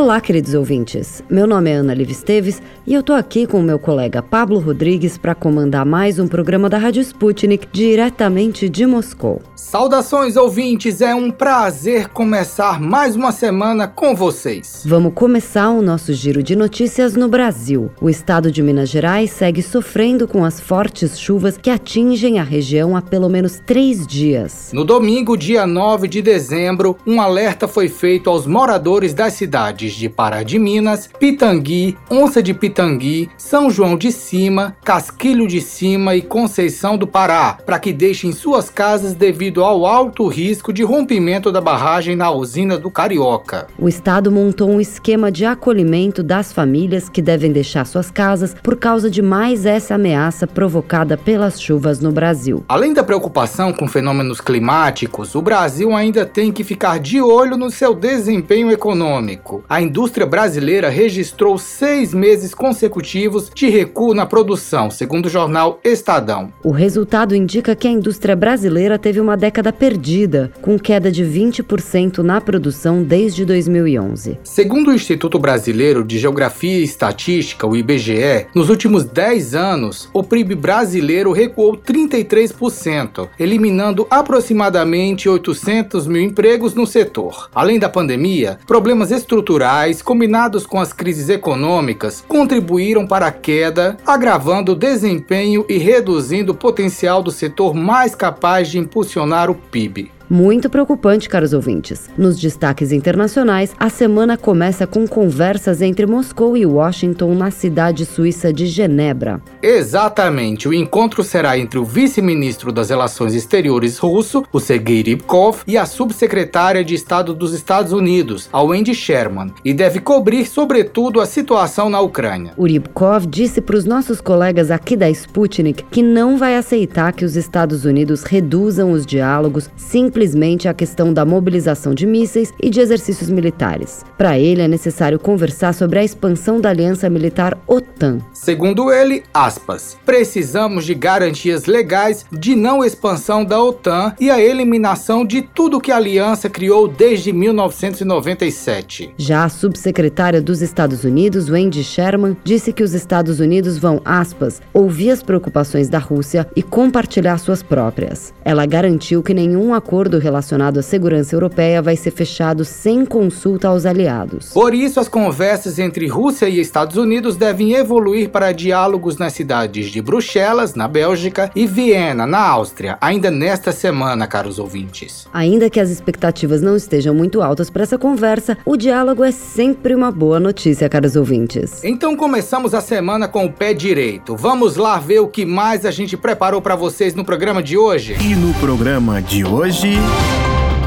Olá, queridos ouvintes. Meu nome é Ana Liv Esteves e eu tô aqui com o meu colega Pablo Rodrigues para comandar mais um programa da Rádio Sputnik diretamente de Moscou. Saudações, ouvintes! É um prazer começar mais uma semana com vocês. Vamos começar o nosso giro de notícias no Brasil. O estado de Minas Gerais segue sofrendo com as fortes chuvas que atingem a região há pelo menos três dias. No domingo, dia 9 de dezembro, um alerta foi feito aos moradores das cidades cidades de Pará de Minas, Pitangui, Onça de Pitangui, São João de Cima, Casquilho de Cima e Conceição do Pará, para que deixem suas casas devido ao alto risco de rompimento da barragem na usina do Carioca. O estado montou um esquema de acolhimento das famílias que devem deixar suas casas por causa de mais essa ameaça provocada pelas chuvas no Brasil. Além da preocupação com fenômenos climáticos, o Brasil ainda tem que ficar de olho no seu desempenho econômico a indústria brasileira registrou seis meses consecutivos de recuo na produção, segundo o jornal Estadão. O resultado indica que a indústria brasileira teve uma década perdida, com queda de 20% na produção desde 2011. Segundo o Instituto Brasileiro de Geografia e Estatística, o IBGE, nos últimos 10 anos, o PIB brasileiro recuou 33%, eliminando aproximadamente 800 mil empregos no setor. Além da pandemia, problemas estruturais culturais, combinados com as crises econômicas, contribuíram para a queda, agravando o desempenho e reduzindo o potencial do setor mais capaz de impulsionar o PIB. Muito preocupante, caros ouvintes. Nos destaques internacionais, a semana começa com conversas entre Moscou e Washington na cidade suíça de Genebra. Exatamente. O encontro será entre o vice-ministro das Relações Exteriores russo, o Sergei Rybkov, e a subsecretária de Estado dos Estados Unidos, a Wendy Sherman, e deve cobrir, sobretudo, a situação na Ucrânia. O Rybkov disse para os nossos colegas aqui da Sputnik que não vai aceitar que os Estados Unidos reduzam os diálogos simplesmente simplesmente a questão da mobilização de mísseis e de exercícios militares. Para ele, é necessário conversar sobre a expansão da aliança militar OTAN. Segundo ele, aspas, precisamos de garantias legais de não expansão da OTAN e a eliminação de tudo que a aliança criou desde 1997. Já a subsecretária dos Estados Unidos, Wendy Sherman, disse que os Estados Unidos vão, aspas, ouvir as preocupações da Rússia e compartilhar suas próprias. Ela garantiu que nenhum acordo acordo relacionado à segurança europeia vai ser fechado sem consulta aos aliados. Por isso, as conversas entre Rússia e Estados Unidos devem evoluir para diálogos nas cidades de Bruxelas, na Bélgica, e Viena, na Áustria, ainda nesta semana, caros ouvintes. Ainda que as expectativas não estejam muito altas para essa conversa, o diálogo é sempre uma boa notícia, caros ouvintes. Então começamos a semana com o pé direito. Vamos lá ver o que mais a gente preparou para vocês no programa de hoje. E no programa de hoje,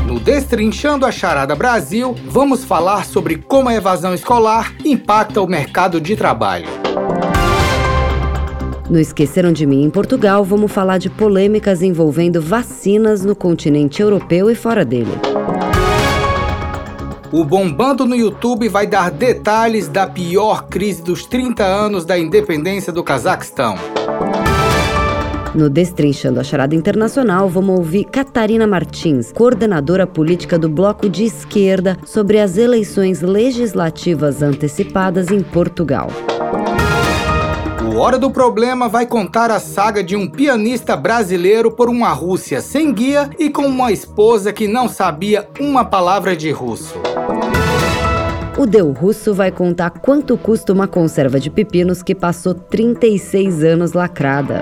no Destrinchando a Charada Brasil, vamos falar sobre como a evasão escolar impacta o mercado de trabalho. No Esqueceram de Mim em Portugal, vamos falar de polêmicas envolvendo vacinas no continente europeu e fora dele. O Bombando no YouTube vai dar detalhes da pior crise dos 30 anos da independência do Cazaquistão. No Destrinchando a Charada Internacional, vamos ouvir Catarina Martins, coordenadora política do Bloco de Esquerda, sobre as eleições legislativas antecipadas em Portugal. O Hora do Problema vai contar a saga de um pianista brasileiro por uma Rússia sem guia e com uma esposa que não sabia uma palavra de russo. O Deu Russo vai contar quanto custa uma conserva de pepinos que passou 36 anos lacrada.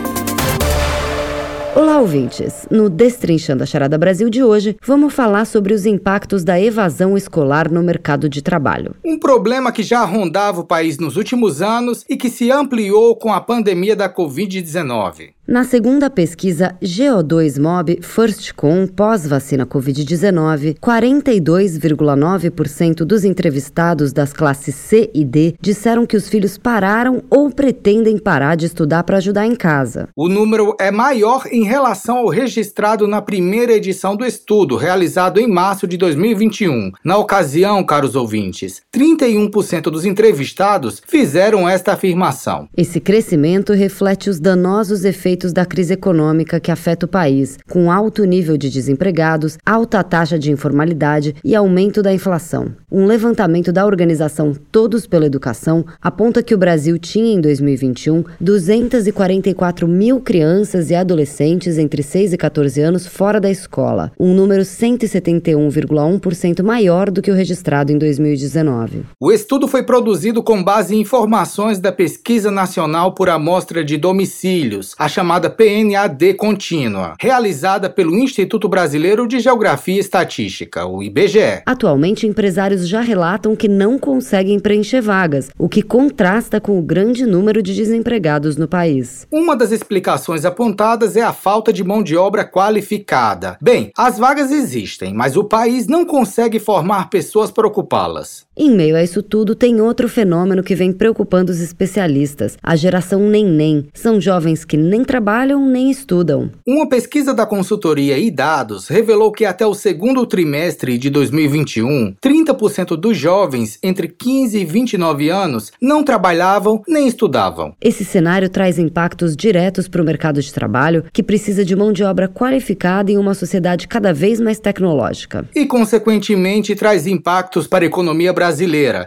Olá, ouvintes! No Destrinchando a Charada Brasil de hoje, vamos falar sobre os impactos da evasão escolar no mercado de trabalho. Um problema que já rondava o país nos últimos anos e que se ampliou com a pandemia da Covid-19. Na segunda pesquisa GO2 Mob FirstCon pós-vacina Covid-19, 42,9% dos entrevistados das classes C e D disseram que os filhos pararam ou pretendem parar de estudar para ajudar em casa. O número é maior em relação ao registrado na primeira edição do estudo, realizado em março de 2021. Na ocasião, caros ouvintes, 31% dos entrevistados fizeram esta afirmação. Esse crescimento reflete os danosos efeitos da crise econômica que afeta o país, com alto nível de desempregados, alta taxa de informalidade e aumento da inflação. Um levantamento da organização Todos pela Educação aponta que o Brasil tinha em 2021 244 mil crianças e adolescentes entre 6 e 14 anos fora da escola, um número 171,1% maior do que o registrado em 2019. O estudo foi produzido com base em informações da Pesquisa Nacional por Amostra de Domicílios, a chamada PNAD contínua, realizada pelo Instituto Brasileiro de Geografia e Estatística, o IBGE. Atualmente, empresários já relatam que não conseguem preencher vagas, o que contrasta com o grande número de desempregados no país. Uma das explicações apontadas é a falta de mão de obra qualificada. Bem, as vagas existem, mas o país não consegue formar pessoas para ocupá-las. Em meio a isso tudo, tem outro fenômeno que vem preocupando os especialistas: a geração nem-nem. São jovens que nem trabalham nem estudam. Uma pesquisa da consultoria e dados revelou que até o segundo trimestre de 2021, 30% dos jovens entre 15 e 29 anos não trabalhavam nem estudavam. Esse cenário traz impactos diretos para o mercado de trabalho, que precisa de mão de obra qualificada em uma sociedade cada vez mais tecnológica. E, consequentemente, traz impactos para a economia brasileira,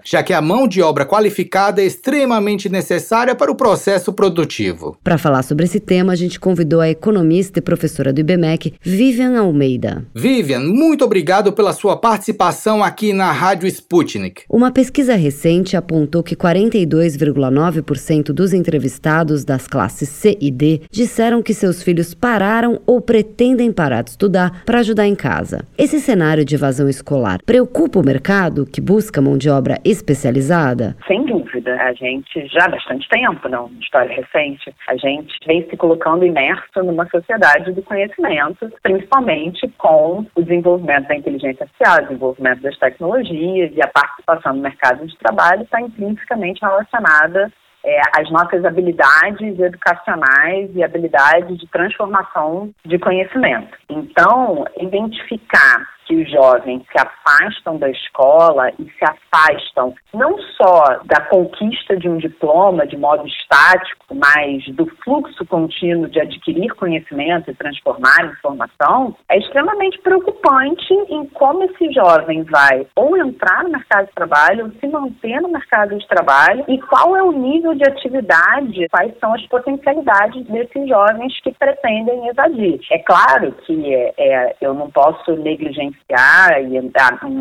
já que a mão de obra qualificada é extremamente necessária para o processo produtivo. Para falar sobre esse tema, a gente convidou a economista e professora do IBMEC, Vivian Almeida. Vivian, muito obrigado pela sua participação aqui na Rádio Sputnik. Uma pesquisa recente apontou que 42,9% dos entrevistados das classes C e D disseram que seus filhos pararam ou pretendem parar de estudar para ajudar em casa. Esse cenário de evasão escolar preocupa o mercado, que busca mão de obra especializada? Sem dúvida. A gente já há bastante tempo, não, história recente, a gente vem se colocando imerso numa sociedade do conhecimento, principalmente com o desenvolvimento da inteligência artificial, o desenvolvimento das tecnologias e a participação no mercado de trabalho está intrinsecamente relacionada é, as nossas habilidades educacionais e habilidades de transformação de conhecimento. Então, identificar que os jovens se afastam da escola e se afastam não só da conquista de um diploma de modo estático, mas do fluxo contínuo de adquirir conhecimento e transformar informação, é extremamente preocupante em como esse jovem vai ou entrar no mercado de trabalho ou se manter no mercado de trabalho e qual é o nível de atividade, quais são as potencialidades desses jovens que pretendem evadir. É claro que é, é, eu não posso negligenciar evidenciar e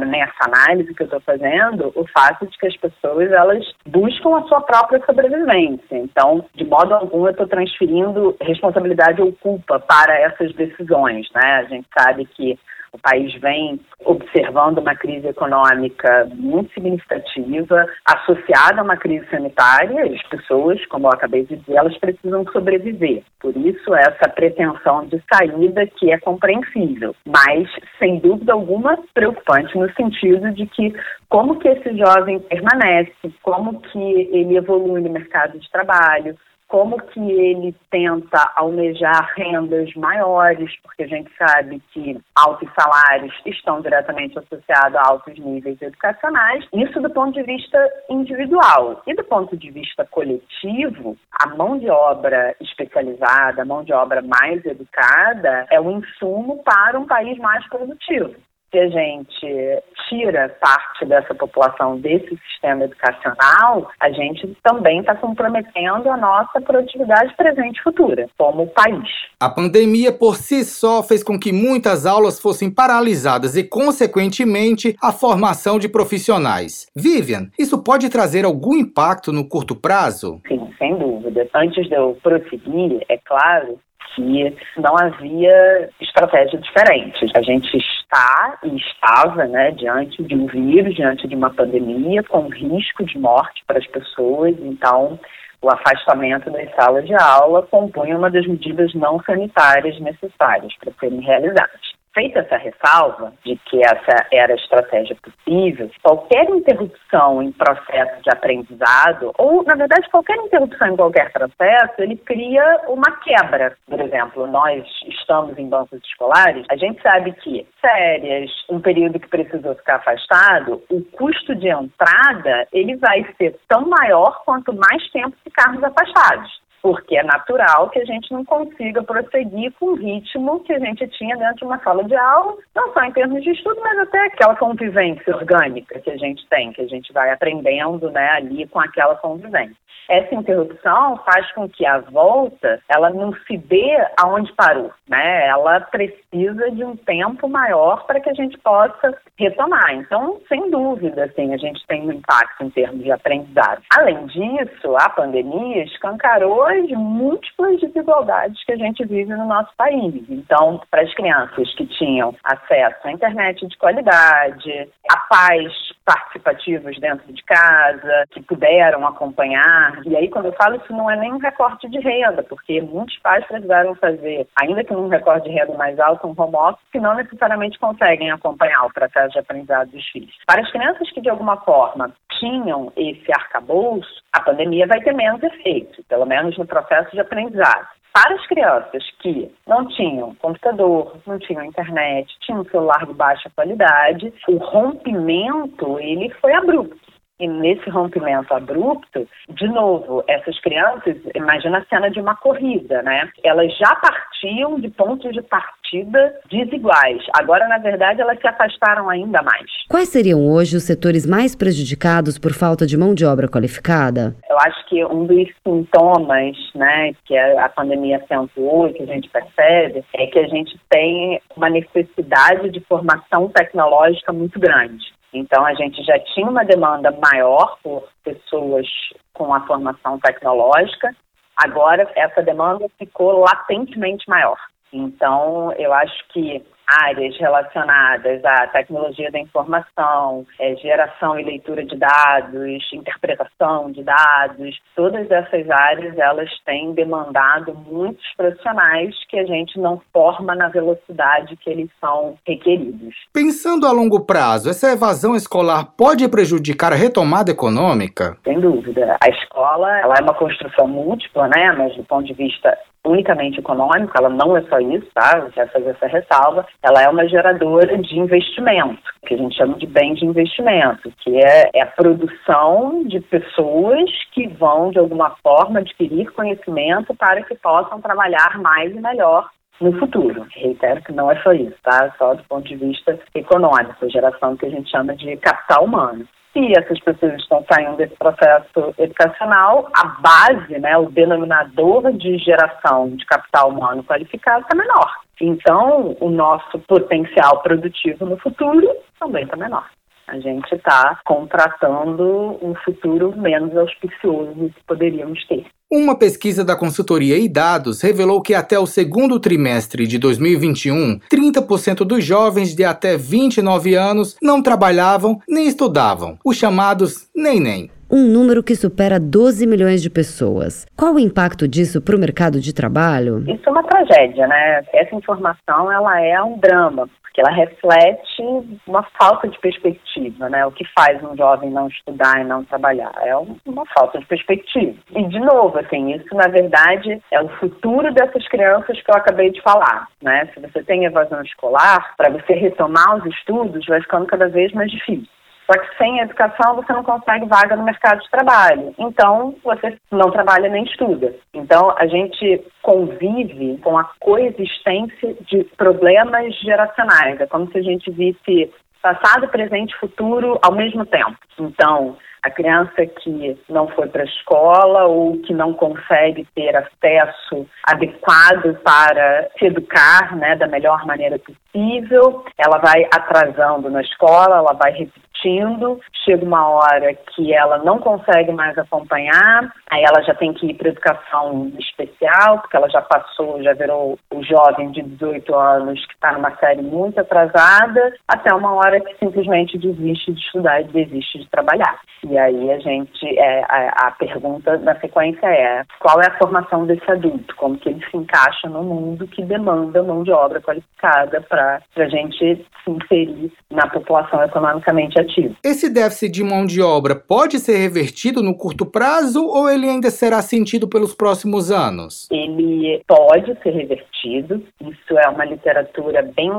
nessa análise que eu estou fazendo o fato de que as pessoas elas buscam a sua própria sobrevivência. Então, de modo algum, eu estou transferindo responsabilidade ou culpa para essas decisões. Né? A gente sabe que o país vem observando uma crise econômica muito significativa, associada a uma crise sanitária. As pessoas, como eu acabei de dizer, elas precisam sobreviver. Por isso, essa pretensão de saída que é compreensível, mas, sem dúvida alguma, preocupante no sentido de que como que esse jovem permanece, como que ele evolui no mercado de trabalho, como que ele tenta almejar rendas maiores, porque a gente sabe que altos salários estão diretamente associados a altos níveis educacionais, isso do ponto de vista individual. E do ponto de vista coletivo, a mão de obra especializada, a mão de obra mais educada, é o insumo para um país mais produtivo se a gente tira parte dessa população desse sistema educacional, a gente também está comprometendo a nossa produtividade presente e futura, como país. A pandemia por si só fez com que muitas aulas fossem paralisadas e, consequentemente, a formação de profissionais. Vivian, isso pode trazer algum impacto no curto prazo? Sim, sem dúvida. Antes de eu prosseguir, é claro que não havia estratégia diferente. A gente está e estava né, diante de um vírus, diante de uma pandemia, com risco de morte para as pessoas. Então, o afastamento das salas de aula compunha uma das medidas não sanitárias necessárias para serem realizadas. Feita essa ressalva de que essa era a estratégia possível, qualquer interrupção em processo de aprendizado, ou na verdade qualquer interrupção em qualquer processo, ele cria uma quebra. Por exemplo, nós estamos em bancos escolares, a gente sabe que férias, um período que precisou ficar afastado, o custo de entrada ele vai ser tão maior quanto mais tempo ficarmos afastados porque é natural que a gente não consiga prosseguir com o ritmo que a gente tinha dentro de uma sala de aula, não só em termos de estudo, mas até aquela convivência orgânica que a gente tem, que a gente vai aprendendo né, ali com aquela convivência. Essa interrupção faz com que a volta ela não se dê aonde parou, né? Ela precisa de um tempo maior para que a gente possa retomar. Então, sem dúvida, assim, a gente tem um impacto em termos de aprendizado. Além disso, a pandemia escancarou as múltiplas desigualdades que a gente vive no nosso país. Então, para as crianças que tinham acesso à internet de qualidade, a pais participativos dentro de casa, que puderam acompanhar. E aí, quando eu falo isso, não é nem um recorte de renda, porque muitos pais precisaram fazer, ainda que num recorte de renda mais alto, um home office, que não necessariamente conseguem acompanhar o processo de aprendizado dos filhos. Para as crianças que, de alguma forma, tinham esse arcabouço, a pandemia vai ter menos efeito, pelo menos no processo de aprendizado. Para as crianças que não tinham computador, não tinham internet, tinham um celular de baixa qualidade, o rompimento ele foi abrupto. E nesse rompimento abrupto, de novo, essas crianças, imagina a cena de uma corrida, né? Elas já partiam de pontos de partida desiguais. Agora, na verdade, elas se afastaram ainda mais. Quais seriam hoje os setores mais prejudicados por falta de mão de obra qualificada? Eu acho que um dos sintomas, né, que a pandemia acentuou e que a gente percebe, é que a gente tem uma necessidade de formação tecnológica muito grande. Então, a gente já tinha uma demanda maior por pessoas com a formação tecnológica, agora essa demanda ficou latentemente maior. Então, eu acho que áreas relacionadas à tecnologia da informação, é, geração e leitura de dados, interpretação de dados, todas essas áreas elas têm demandado muitos profissionais que a gente não forma na velocidade que eles são requeridos. Pensando a longo prazo, essa evasão escolar pode prejudicar a retomada econômica? Sem dúvida. A escola ela é uma construção múltipla, né? Mas do ponto de vista unicamente econômico, ela não é só isso, tá? Eu quero fazer essa ressalva. Ela é uma geradora de investimento, que a gente chama de bem de investimento, que é, é a produção de pessoas que vão, de alguma forma, adquirir conhecimento para que possam trabalhar mais e melhor no futuro. Reitero que não é só isso, tá? Só do ponto de vista econômico, geração que a gente chama de capital humano se essas pessoas estão saindo desse processo educacional, a base, né, o denominador de geração de capital humano qualificado está menor. Então, o nosso potencial produtivo no futuro também está menor. A gente está contratando um futuro menos auspicioso que poderíamos ter. Uma pesquisa da consultoria e dados revelou que até o segundo trimestre de 2021, 30% dos jovens de até 29 anos não trabalhavam nem estudavam, os chamados nem-nem um número que supera 12 milhões de pessoas. Qual o impacto disso para o mercado de trabalho? Isso é uma tragédia, né? Essa informação ela é um drama, porque ela reflete uma falta de perspectiva, né? O que faz um jovem não estudar e não trabalhar é uma falta de perspectiva. E de novo, assim, isso na verdade é o futuro dessas crianças que eu acabei de falar, né? Se você tem evasão escolar, para você retomar os estudos vai ficando cada vez mais difícil. Só que sem educação você não consegue vaga no mercado de trabalho. Então você não trabalha nem estuda. Então a gente convive com a coexistência de problemas geracionais. É como se a gente visse passado, presente e futuro ao mesmo tempo. Então, a criança que não foi para a escola ou que não consegue ter acesso adequado para se educar né, da melhor maneira possível, ela vai atrasando na escola, ela vai repetindo investindo, chega uma hora que ela não consegue mais acompanhar, aí ela já tem que ir para educação especial, porque ela já passou, já virou o jovem de 18 anos que está numa série muito atrasada, até uma hora que simplesmente desiste de estudar e desiste de trabalhar. E aí a gente, é, a, a pergunta na sequência é qual é a formação desse adulto, como que ele se encaixa no mundo que demanda mão de obra qualificada para a gente se inserir na população economicamente ativa. Esse déficit de mão de obra pode ser revertido no curto prazo ou ele ainda será sentido pelos próximos anos? Ele pode ser revertido, isso é uma literatura bem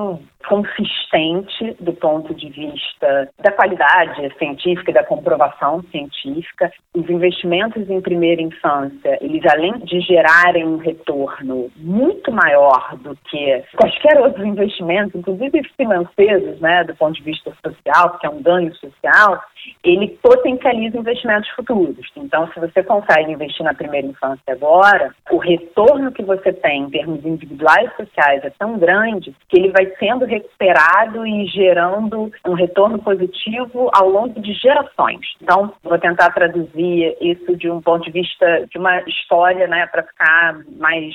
consistente do ponto de vista da qualidade científica e da comprovação científica. Os investimentos em primeira infância, eles além de gerarem um retorno muito maior do que quaisquer outros investimentos, inclusive financeiros, né, do ponto de vista social, que é um ganho social, ele potencializa investimentos futuros. Então, se você consegue investir na primeira infância agora, o retorno que você tem em termos individuais e sociais é tão grande que ele vai sendo recuperado e gerando um retorno positivo ao longo de gerações. Então, vou tentar traduzir isso de um ponto de vista de uma história, né, para ficar mais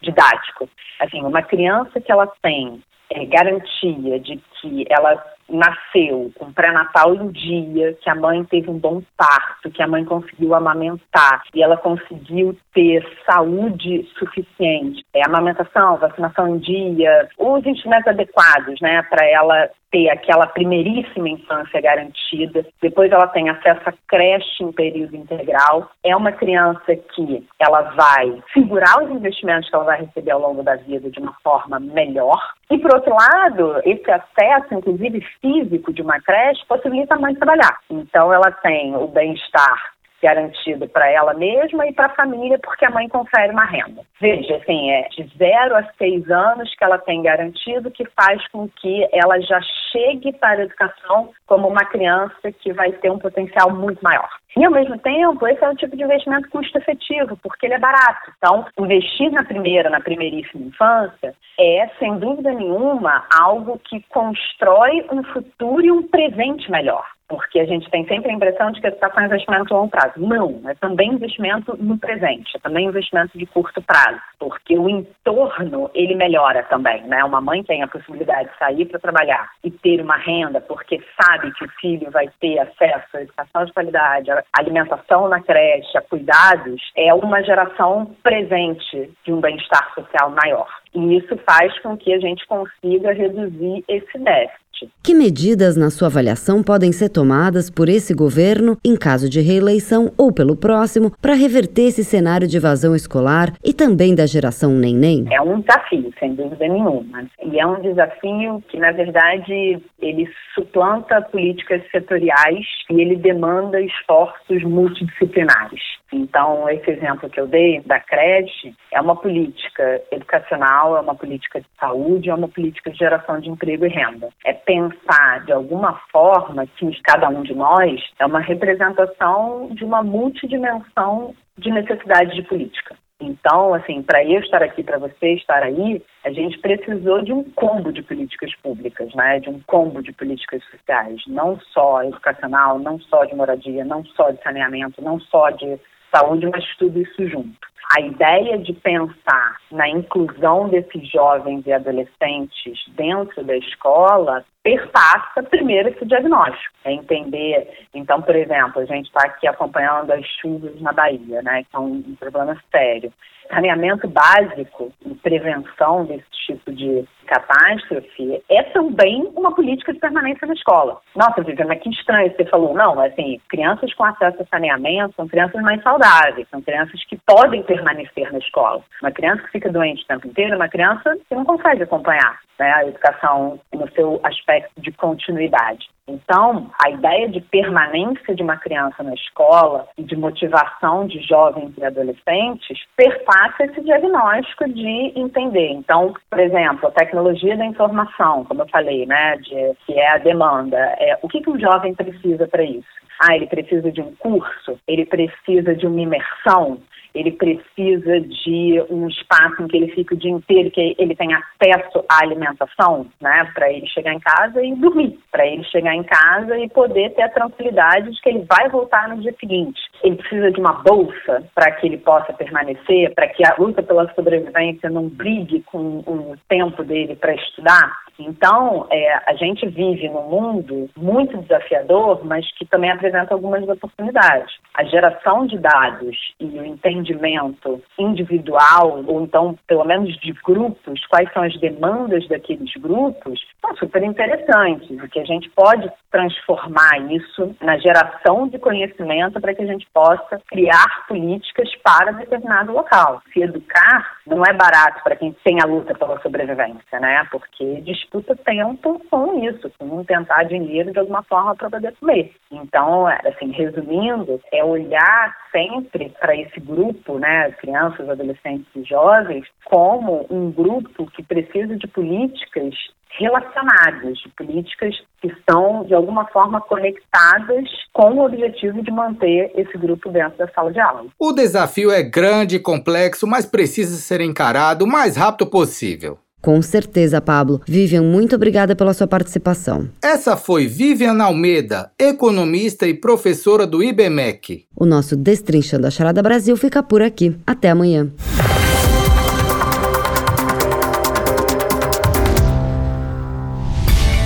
didático. Assim, uma criança que ela tem é, garantia de que ela nasceu com pré-natal em dia, que a mãe teve um bom parto, que a mãe conseguiu amamentar e ela conseguiu ter saúde suficiente, é, amamentação, vacinação em dia, os instrumentos adequados, né, para ela ter aquela primeiríssima infância garantida, depois ela tem acesso à creche em período integral. É uma criança que ela vai segurar os investimentos que ela vai receber ao longo da vida de uma forma melhor. E, por outro lado, esse acesso, inclusive físico, de uma creche possibilita a mãe trabalhar. Então, ela tem o bem-estar garantido para ela mesma e para a família, porque a mãe confere uma renda. Veja, assim, é de zero a seis anos que ela tem garantido, que faz com que ela já chegue para a educação como uma criança que vai ter um potencial muito maior. E, ao mesmo tempo, esse é um tipo de investimento custo-efetivo, porque ele é barato. Então, investir na primeira, na primeiríssima infância, é, sem dúvida nenhuma, algo que constrói um futuro e um presente melhor porque a gente tem sempre a impressão de que educação é investimento a longo prazo. Não, é também investimento no presente, é também investimento de curto prazo, porque o entorno, ele melhora também, né? Uma mãe tem a possibilidade de sair para trabalhar e ter uma renda, porque sabe que o filho vai ter acesso à educação de qualidade, à alimentação na creche, a cuidados, é uma geração presente de um bem-estar social maior. E isso faz com que a gente consiga reduzir esse déficit. Que medidas, na sua avaliação, podem ser tomadas por esse governo, em caso de reeleição ou pelo próximo, para reverter esse cenário de evasão escolar e também da geração neném? É um desafio, sem dúvida nenhuma. E é um desafio que, na verdade, ele suplanta políticas setoriais e ele demanda esforços multidisciplinares. Então, esse exemplo que eu dei da creche é uma política educacional, é uma política de saúde, é uma política de geração de emprego e renda. É pensar de alguma forma que cada um de nós é uma representação de uma multidimensão de necessidade de política. Então, assim, para eu estar aqui, para você estar aí, a gente precisou de um combo de políticas públicas, né? De um combo de políticas sociais, não só educacional, não só de moradia, não só de saneamento, não só de saúde, mas tudo isso junto. A ideia de pensar na inclusão desses jovens e adolescentes dentro da escola perpassa primeiro esse diagnóstico. É entender, então, por exemplo, a gente está aqui acompanhando as chuvas na Bahia, né, que é um, um problema sério. Saneamento básico e prevenção desse tipo de catástrofe é também uma política de permanência na escola. Nossa, Viviane, mas que estranho você falou. Não, assim, crianças com acesso a saneamento são crianças mais saudáveis, são crianças que podem permanecer na escola. Uma criança que fica doente o tempo inteiro é uma criança que não consegue acompanhar né, a educação no seu aspecto de continuidade. Então, a ideia de permanência de uma criança na escola e de motivação de jovens e adolescentes perpassa esse diagnóstico de entender. Então, por exemplo, a tecnologia da informação, como eu falei, né, de, que é a demanda, é, o que, que um jovem precisa para isso? Ah, ele precisa de um curso, ele precisa de uma imersão, ele precisa de um espaço em que ele fique o dia inteiro, que ele tenha acesso à alimentação, né, para ele chegar em casa e dormir, para ele chegar em casa e poder ter a tranquilidade de que ele vai voltar no dia seguinte. Ele precisa de uma bolsa para que ele possa permanecer, para que a luta pela sobrevivência não brigue com o tempo dele para estudar. Então, é, a gente vive num mundo muito desafiador, mas que também apresenta algumas oportunidades. A geração de dados e o entendimento individual, ou então, pelo menos de grupos, quais são as demandas daqueles grupos, são super interessantes, porque a gente pode transformar isso na geração de conhecimento para que a gente possa criar políticas para determinado local. Se educar não é barato para quem tem a luta pela sobrevivência, né? Porque disputa tempo com isso, com tentar dinheiro de alguma forma para poder comer. Então, assim, resumindo, é olhar sempre para esse grupo, né, crianças, adolescentes e jovens, como um grupo que precisa de políticas relacionadas, de políticas que estão, de alguma forma, conectadas com o objetivo de manter esse grupo dentro da sala de aula. O desafio é grande e complexo, mas precisa ser encarado o mais rápido possível. Com certeza, Pablo. Vivian, muito obrigada pela sua participação. Essa foi Vivian Almeida, economista e professora do IBMEC. O nosso Destrinchando a Charada Brasil fica por aqui. Até amanhã.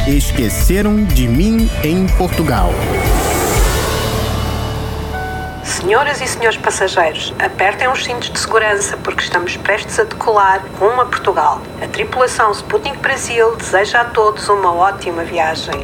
Esqueceram de mim em Portugal. Senhoras e senhores passageiros, apertem os cintos de segurança porque estamos prestes a decolar rumo a Portugal. A tripulação Sputnik Brasil deseja a todos uma ótima viagem.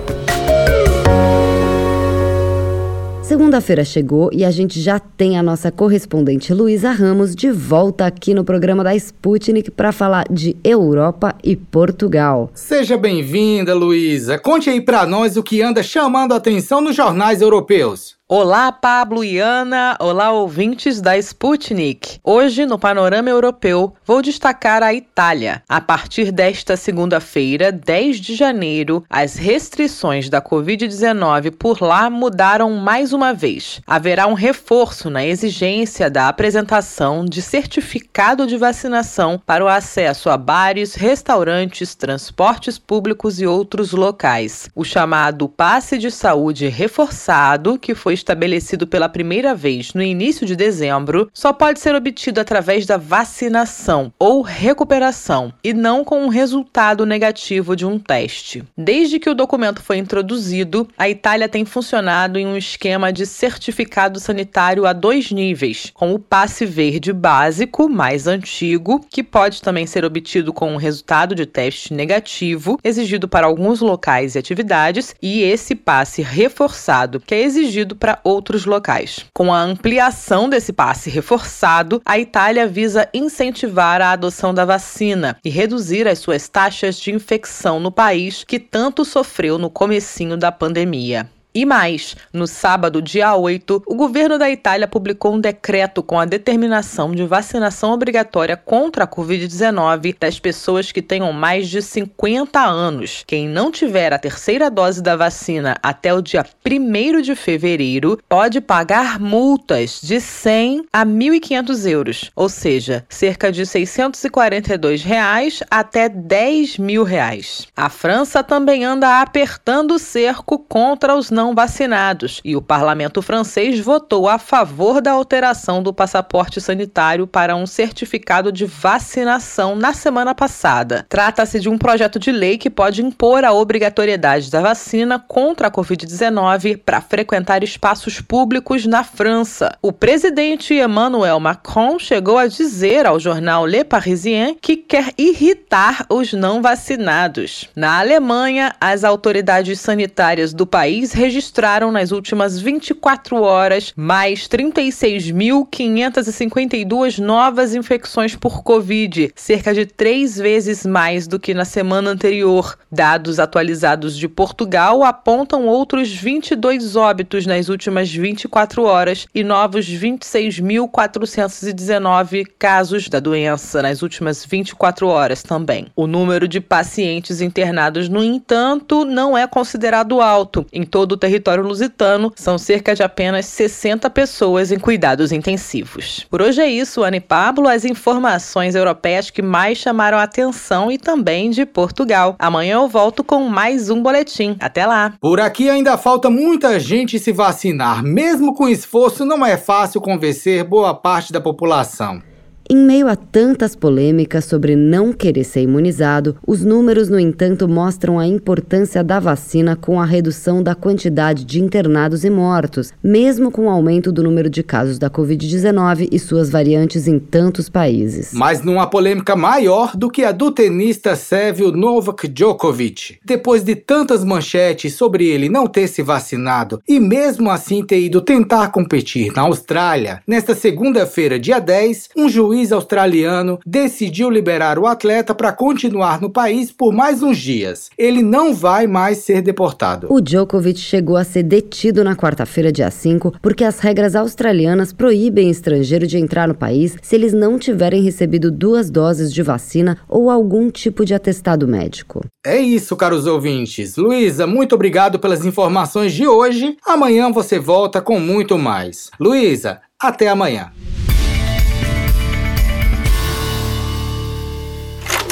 Segunda-feira chegou e a gente já tem a nossa correspondente Luísa Ramos de volta aqui no programa da Sputnik para falar de Europa e Portugal. Seja bem-vinda, Luísa. Conte aí para nós o que anda chamando a atenção nos jornais europeus. Olá, Pablo e Ana. Olá, ouvintes da Sputnik. Hoje, no panorama europeu, vou destacar a Itália. A partir desta segunda-feira, 10 de janeiro, as restrições da Covid-19 por lá mudaram mais uma vez. Haverá um reforço na exigência da apresentação de certificado de vacinação para o acesso a bares, restaurantes, transportes públicos e outros locais. O chamado passe de saúde reforçado, que foi estabelecido pela primeira vez no início de dezembro, só pode ser obtido através da vacinação ou recuperação e não com um resultado negativo de um teste. Desde que o documento foi introduzido, a Itália tem funcionado em um esquema de certificado sanitário a dois níveis, com o passe verde básico, mais antigo, que pode também ser obtido com um resultado de teste negativo, exigido para alguns locais e atividades, e esse passe reforçado, que é exigido para outros locais. Com a ampliação desse passe reforçado, a Itália visa incentivar a adoção da vacina e reduzir as suas taxas de infecção no país que tanto sofreu no comecinho da pandemia. E mais, no sábado, dia 8, o governo da Itália publicou um decreto com a determinação de vacinação obrigatória contra a Covid-19 das pessoas que tenham mais de 50 anos. Quem não tiver a terceira dose da vacina até o dia 1 de fevereiro pode pagar multas de 100 a 1.500 euros, ou seja, cerca de 642 reais até 10 mil reais. A França também anda apertando o cerco contra os não não vacinados, e o parlamento francês votou a favor da alteração do passaporte sanitário para um certificado de vacinação na semana passada. Trata-se de um projeto de lei que pode impor a obrigatoriedade da vacina contra a Covid-19 para frequentar espaços públicos na França. O presidente Emmanuel Macron chegou a dizer ao jornal Le Parisien que quer irritar os não vacinados. Na Alemanha, as autoridades sanitárias do país registraram nas últimas 24 horas mais 36.552 novas infecções por Covid, cerca de três vezes mais do que na semana anterior. Dados atualizados de Portugal apontam outros 22 óbitos nas últimas 24 horas e novos 26.419 casos da doença nas últimas 24 horas também. O número de pacientes internados, no entanto, não é considerado alto. Em todo o território lusitano, são cerca de apenas 60 pessoas em cuidados intensivos. Por hoje é isso, Anne Pablo, as informações europeias que mais chamaram a atenção e também de Portugal. Amanhã eu volto com mais um boletim. Até lá! Por aqui ainda falta muita gente se vacinar. Mesmo com esforço, não é fácil convencer boa parte da população. Em meio a tantas polêmicas sobre não querer ser imunizado, os números, no entanto, mostram a importância da vacina com a redução da quantidade de internados e mortos, mesmo com o aumento do número de casos da Covid-19 e suas variantes em tantos países. Mas há polêmica maior do que a do tenista sérvio Novak Djokovic. Depois de tantas manchetes sobre ele não ter se vacinado e mesmo assim ter ido tentar competir na Austrália, nesta segunda-feira, dia 10, um juiz juiz australiano decidiu liberar o atleta para continuar no país por mais uns dias. Ele não vai mais ser deportado. O Djokovic chegou a ser detido na quarta-feira, dia 5, porque as regras australianas proíbem estrangeiro de entrar no país se eles não tiverem recebido duas doses de vacina ou algum tipo de atestado médico. É isso, caros ouvintes. Luísa, muito obrigado pelas informações de hoje. Amanhã você volta com muito mais. Luísa, até amanhã.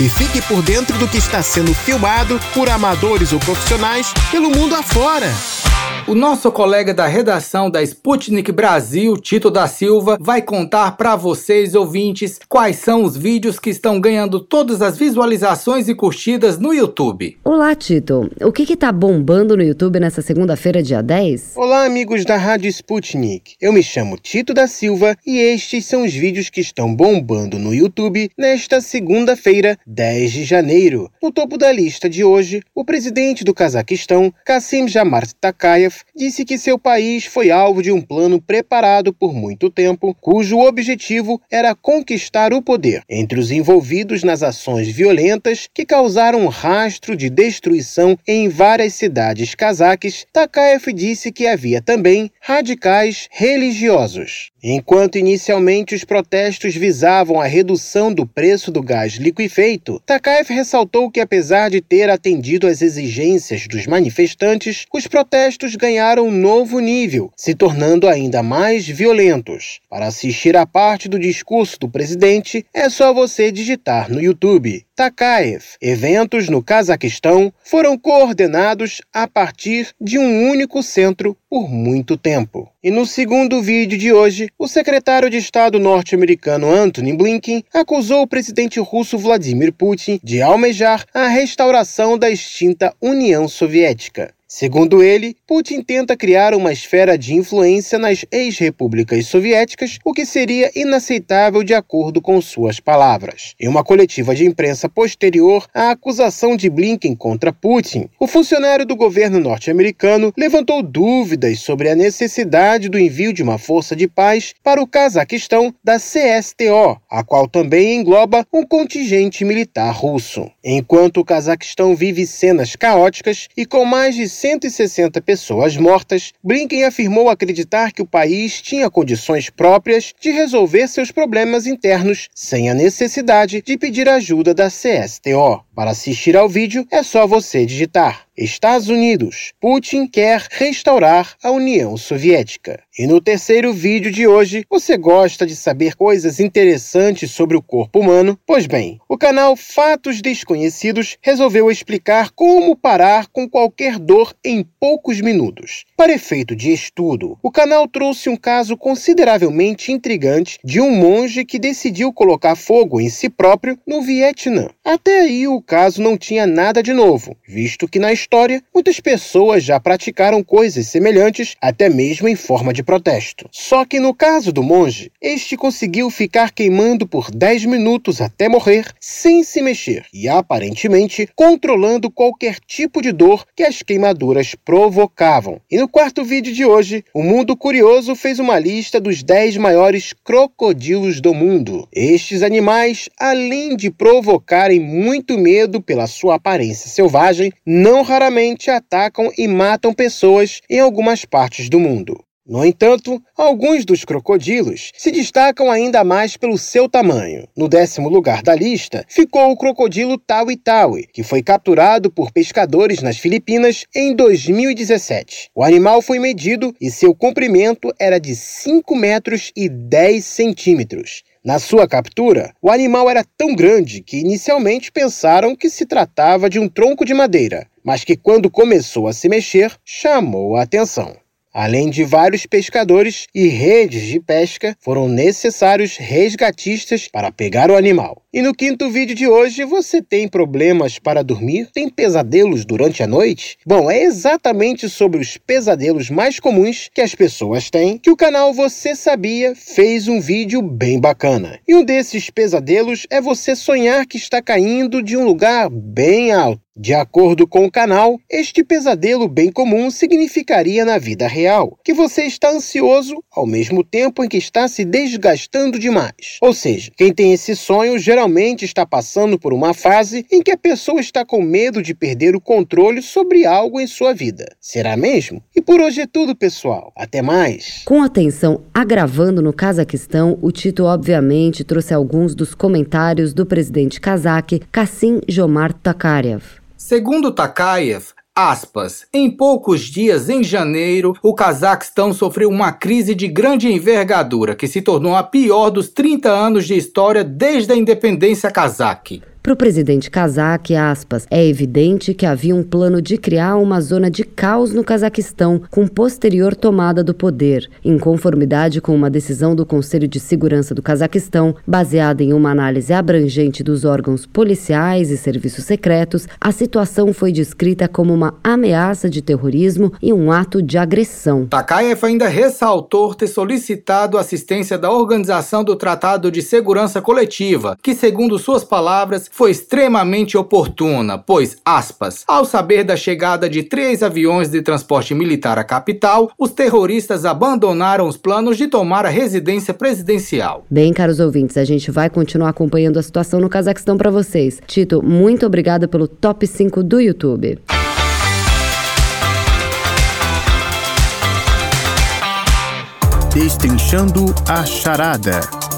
E fique por dentro do que está sendo filmado por amadores ou profissionais pelo mundo afora. O nosso colega da redação da Sputnik Brasil, Tito da Silva, vai contar para vocês, ouvintes, quais são os vídeos que estão ganhando todas as visualizações e curtidas no YouTube. Olá, Tito. O que está bombando no YouTube nessa segunda-feira, dia 10? Olá, amigos da Rádio Sputnik. Eu me chamo Tito da Silva e estes são os vídeos que estão bombando no YouTube nesta segunda-feira, 10 de janeiro. No topo da lista de hoje, o presidente do Cazaquistão, Kassim Jomart Tokayev, disse que seu país foi alvo de um plano preparado por muito tempo, cujo objetivo era conquistar o poder. Entre os envolvidos nas ações violentas que causaram um rastro de destruição em várias cidades cazaques, Takaev disse que havia também radicais religiosos. Enquanto inicialmente os protestos visavam a redução do preço do gás liquefeito, Takaev ressaltou que apesar de ter atendido às exigências dos manifestantes, os protestos ganharam um novo nível, se tornando ainda mais violentos. Para assistir a parte do discurso do presidente, é só você digitar no YouTube Takaev. Eventos no Cazaquistão foram coordenados a partir de um único centro por muito tempo. E no segundo vídeo de hoje, o secretário de Estado norte-americano Antony Blinken acusou o presidente russo Vladimir Putin de almejar a restauração da extinta União Soviética. Segundo ele, Putin tenta criar uma esfera de influência nas ex-repúblicas soviéticas, o que seria inaceitável de acordo com suas palavras. Em uma coletiva de imprensa posterior à acusação de Blinken contra Putin, o funcionário do governo norte-americano levantou dúvidas sobre a necessidade do envio de uma força de paz para o Cazaquistão da CSTO, a qual também engloba um contingente militar russo. Enquanto o Cazaquistão vive cenas caóticas e com mais de 160 pessoas mortas, Blinken afirmou acreditar que o país tinha condições próprias de resolver seus problemas internos sem a necessidade de pedir ajuda da CSTO. Para assistir ao vídeo, é só você digitar Estados Unidos. Putin quer restaurar a União Soviética. E no terceiro vídeo de hoje, você gosta de saber coisas interessantes sobre o corpo humano? Pois bem, o canal Fatos Desconhecidos resolveu explicar como parar com qualquer dor em poucos minutos. Para efeito de estudo, o canal trouxe um caso consideravelmente intrigante de um monge que decidiu colocar fogo em si próprio no Vietnã. Até aí o caso não tinha nada de novo, visto que na história muitas pessoas já praticaram coisas semelhantes, até mesmo em forma de protesto. Só que no caso do monge, este conseguiu ficar queimando por 10 minutos até morrer sem se mexer e aparentemente controlando qualquer tipo de dor que as queimaduras provocavam. E no no quarto vídeo de hoje, o Mundo Curioso fez uma lista dos 10 maiores crocodilos do mundo. Estes animais, além de provocarem muito medo pela sua aparência selvagem, não raramente atacam e matam pessoas em algumas partes do mundo. No entanto, alguns dos crocodilos se destacam ainda mais pelo seu tamanho. No décimo lugar da lista ficou o crocodilo Tawi Tawi, que foi capturado por pescadores nas Filipinas em 2017. O animal foi medido e seu comprimento era de 5 metros e 10 centímetros. Na sua captura, o animal era tão grande que inicialmente pensaram que se tratava de um tronco de madeira, mas que quando começou a se mexer, chamou a atenção. Além de vários pescadores e redes de pesca, foram necessários resgatistas para pegar o animal. E no quinto vídeo de hoje, você tem problemas para dormir? Tem pesadelos durante a noite? Bom, é exatamente sobre os pesadelos mais comuns que as pessoas têm que o canal Você Sabia fez um vídeo bem bacana. E um desses pesadelos é você sonhar que está caindo de um lugar bem alto. De acordo com o canal, este pesadelo bem comum significaria na vida real que você está ansioso ao mesmo tempo em que está se desgastando demais. Ou seja, quem tem esse sonho geralmente está passando por uma fase em que a pessoa está com medo de perder o controle sobre algo em sua vida. Será mesmo? E por hoje é tudo, pessoal. Até mais. Com a tensão agravando no Cazaquistão, o Tito obviamente trouxe alguns dos comentários do presidente cazaque Kassim Jomart Tokarev. Segundo Takayev, aspas, em poucos dias, em janeiro, o Cazaquistão sofreu uma crise de grande envergadura que se tornou a pior dos 30 anos de história desde a independência cazaque. Para o presidente Kazak, aspas, é evidente que havia um plano de criar uma zona de caos no Cazaquistão com posterior tomada do poder, em conformidade com uma decisão do Conselho de Segurança do Cazaquistão, baseada em uma análise abrangente dos órgãos policiais e serviços secretos, a situação foi descrita como uma ameaça de terrorismo e um ato de agressão. Takayev ainda ressaltou ter solicitado assistência da Organização do Tratado de Segurança Coletiva, que, segundo suas palavras, foi extremamente oportuna, pois, aspas, ao saber da chegada de três aviões de transporte militar à capital, os terroristas abandonaram os planos de tomar a residência presidencial. Bem, caros ouvintes, a gente vai continuar acompanhando a situação no Cazaquistão para vocês. Tito, muito obrigada pelo top 5 do YouTube. Destrinchando a charada.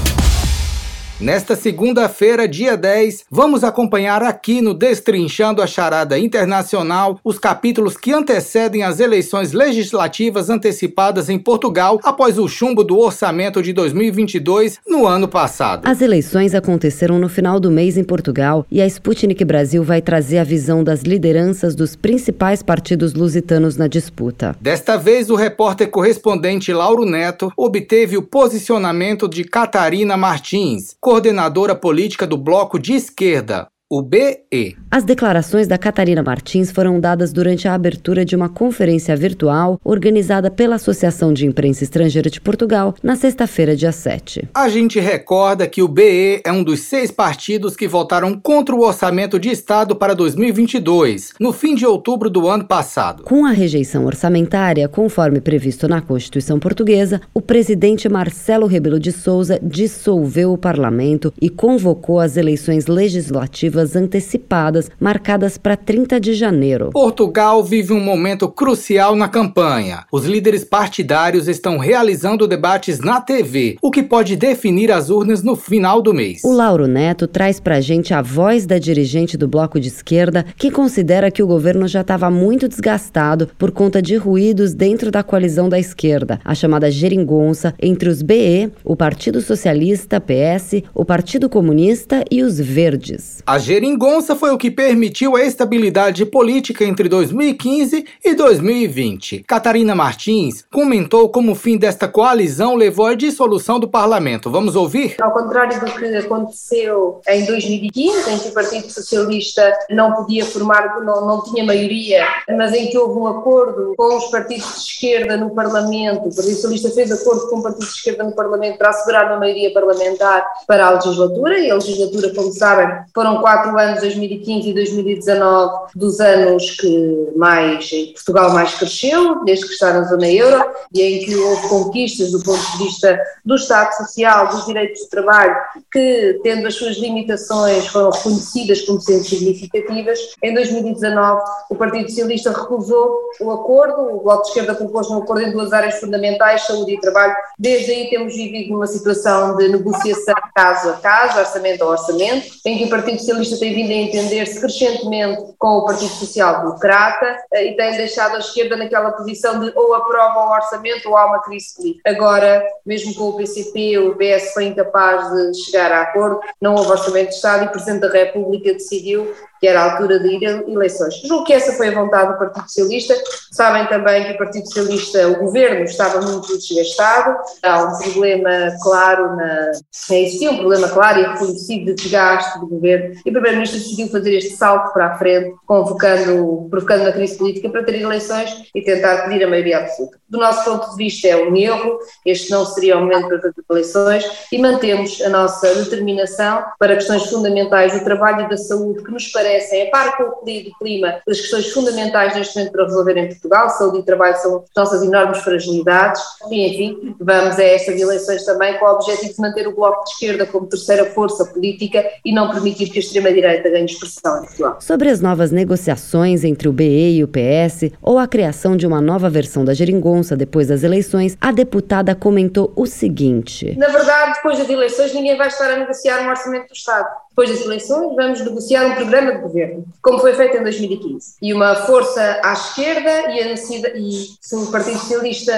Nesta segunda-feira, dia 10, vamos acompanhar aqui no Destrinchando a Charada Internacional os capítulos que antecedem as eleições legislativas antecipadas em Portugal após o chumbo do orçamento de 2022 no ano passado. As eleições aconteceram no final do mês em Portugal e a Sputnik Brasil vai trazer a visão das lideranças dos principais partidos lusitanos na disputa. Desta vez, o repórter correspondente Lauro Neto obteve o posicionamento de Catarina Martins, coordenadora política do Bloco de Esquerda, o BE. As declarações da Catarina Martins foram dadas durante a abertura de uma conferência virtual organizada pela Associação de Imprensa Estrangeira de Portugal na sexta-feira, dia 7. A gente recorda que o BE é um dos seis partidos que votaram contra o orçamento de Estado para 2022, no fim de outubro do ano passado. Com a rejeição orçamentária, conforme previsto na Constituição Portuguesa, o presidente Marcelo Rebelo de Souza dissolveu o parlamento e convocou as eleições legislativas antecipadas marcadas para 30 de janeiro. Portugal vive um momento crucial na campanha. Os líderes partidários estão realizando debates na TV, o que pode definir as urnas no final do mês. O Lauro Neto traz pra gente a voz da dirigente do bloco de esquerda, que considera que o governo já estava muito desgastado por conta de ruídos dentro da coalizão da esquerda, a chamada geringonça entre os BE, o Partido Socialista, PS, o Partido Comunista e os Verdes. A geringonça foi o que permitiu a estabilidade política entre 2015 e 2020. Catarina Martins comentou como o fim desta coalizão levou à dissolução do parlamento. Vamos ouvir? Ao contrário do que aconteceu em 2015, em que o Partido Socialista não podia formar, não, não tinha maioria, mas em que houve um acordo com os partidos de esquerda no Parlamento, o Partido Socialista fez acordo com o Partido de esquerda no Parlamento para assegurar uma maioria parlamentar para a legislatura, e a legislatura, como sabem, foram quatro quatro anos, 2015 e 2019, dos anos que mais Portugal mais cresceu, desde que está na zona euro, e em que houve conquistas do ponto de vista do Estado Social, dos direitos de trabalho, que, tendo as suas limitações, foram reconhecidas como sendo significativas. Em 2019, o Partido Socialista recusou o acordo, o Bloco de Esquerda propôs um acordo em duas áreas fundamentais, saúde e trabalho. Desde aí temos vivido numa situação de negociação caso a caso, orçamento a orçamento, em que o Partido Socialista tem vindo a entender-se crescentemente com o Partido Social Democrata eh, e tem deixado a esquerda naquela posição de ou aprova o orçamento ou há uma crise política. Agora, mesmo com o PCP, o PS foi incapaz de chegar a acordo, não houve orçamento de Estado e o Presidente da República decidiu que era a altura de ir a eleições. Julgo que essa foi a vontade do Partido Socialista. Sabem também que o Partido Socialista, o governo, estava muito desgastado. Há um problema claro na. Existia um problema claro e reconhecido de desgaste do governo. E o Primeiro-Ministro decidiu fazer este salto para a frente, convocando, provocando uma crise política para ter eleições e tentar pedir a maioria absoluta. Do nosso ponto de vista, é um erro. Este não seria o momento para fazer eleições e mantemos a nossa determinação para questões fundamentais do trabalho e da saúde que nos parece parecem, a par com o clima, das questões fundamentais neste momento para resolver em Portugal, saúde e trabalho são as nossas enormes fragilidades, enfim, vamos a estas eleições também com o objetivo de manter o Bloco de Esquerda como terceira força política e não permitir que a extrema-direita ganhe expressão em Portugal. Sobre as novas negociações entre o BE e o PS, ou a criação de uma nova versão da geringonça depois das eleições, a deputada comentou o seguinte: Na verdade, depois das eleições, ninguém vai estar a negociar um orçamento do Estado. Depois das eleições, vamos negociar um programa de governo, como foi feito em 2015. E uma força à esquerda e, e se o Partido Socialista,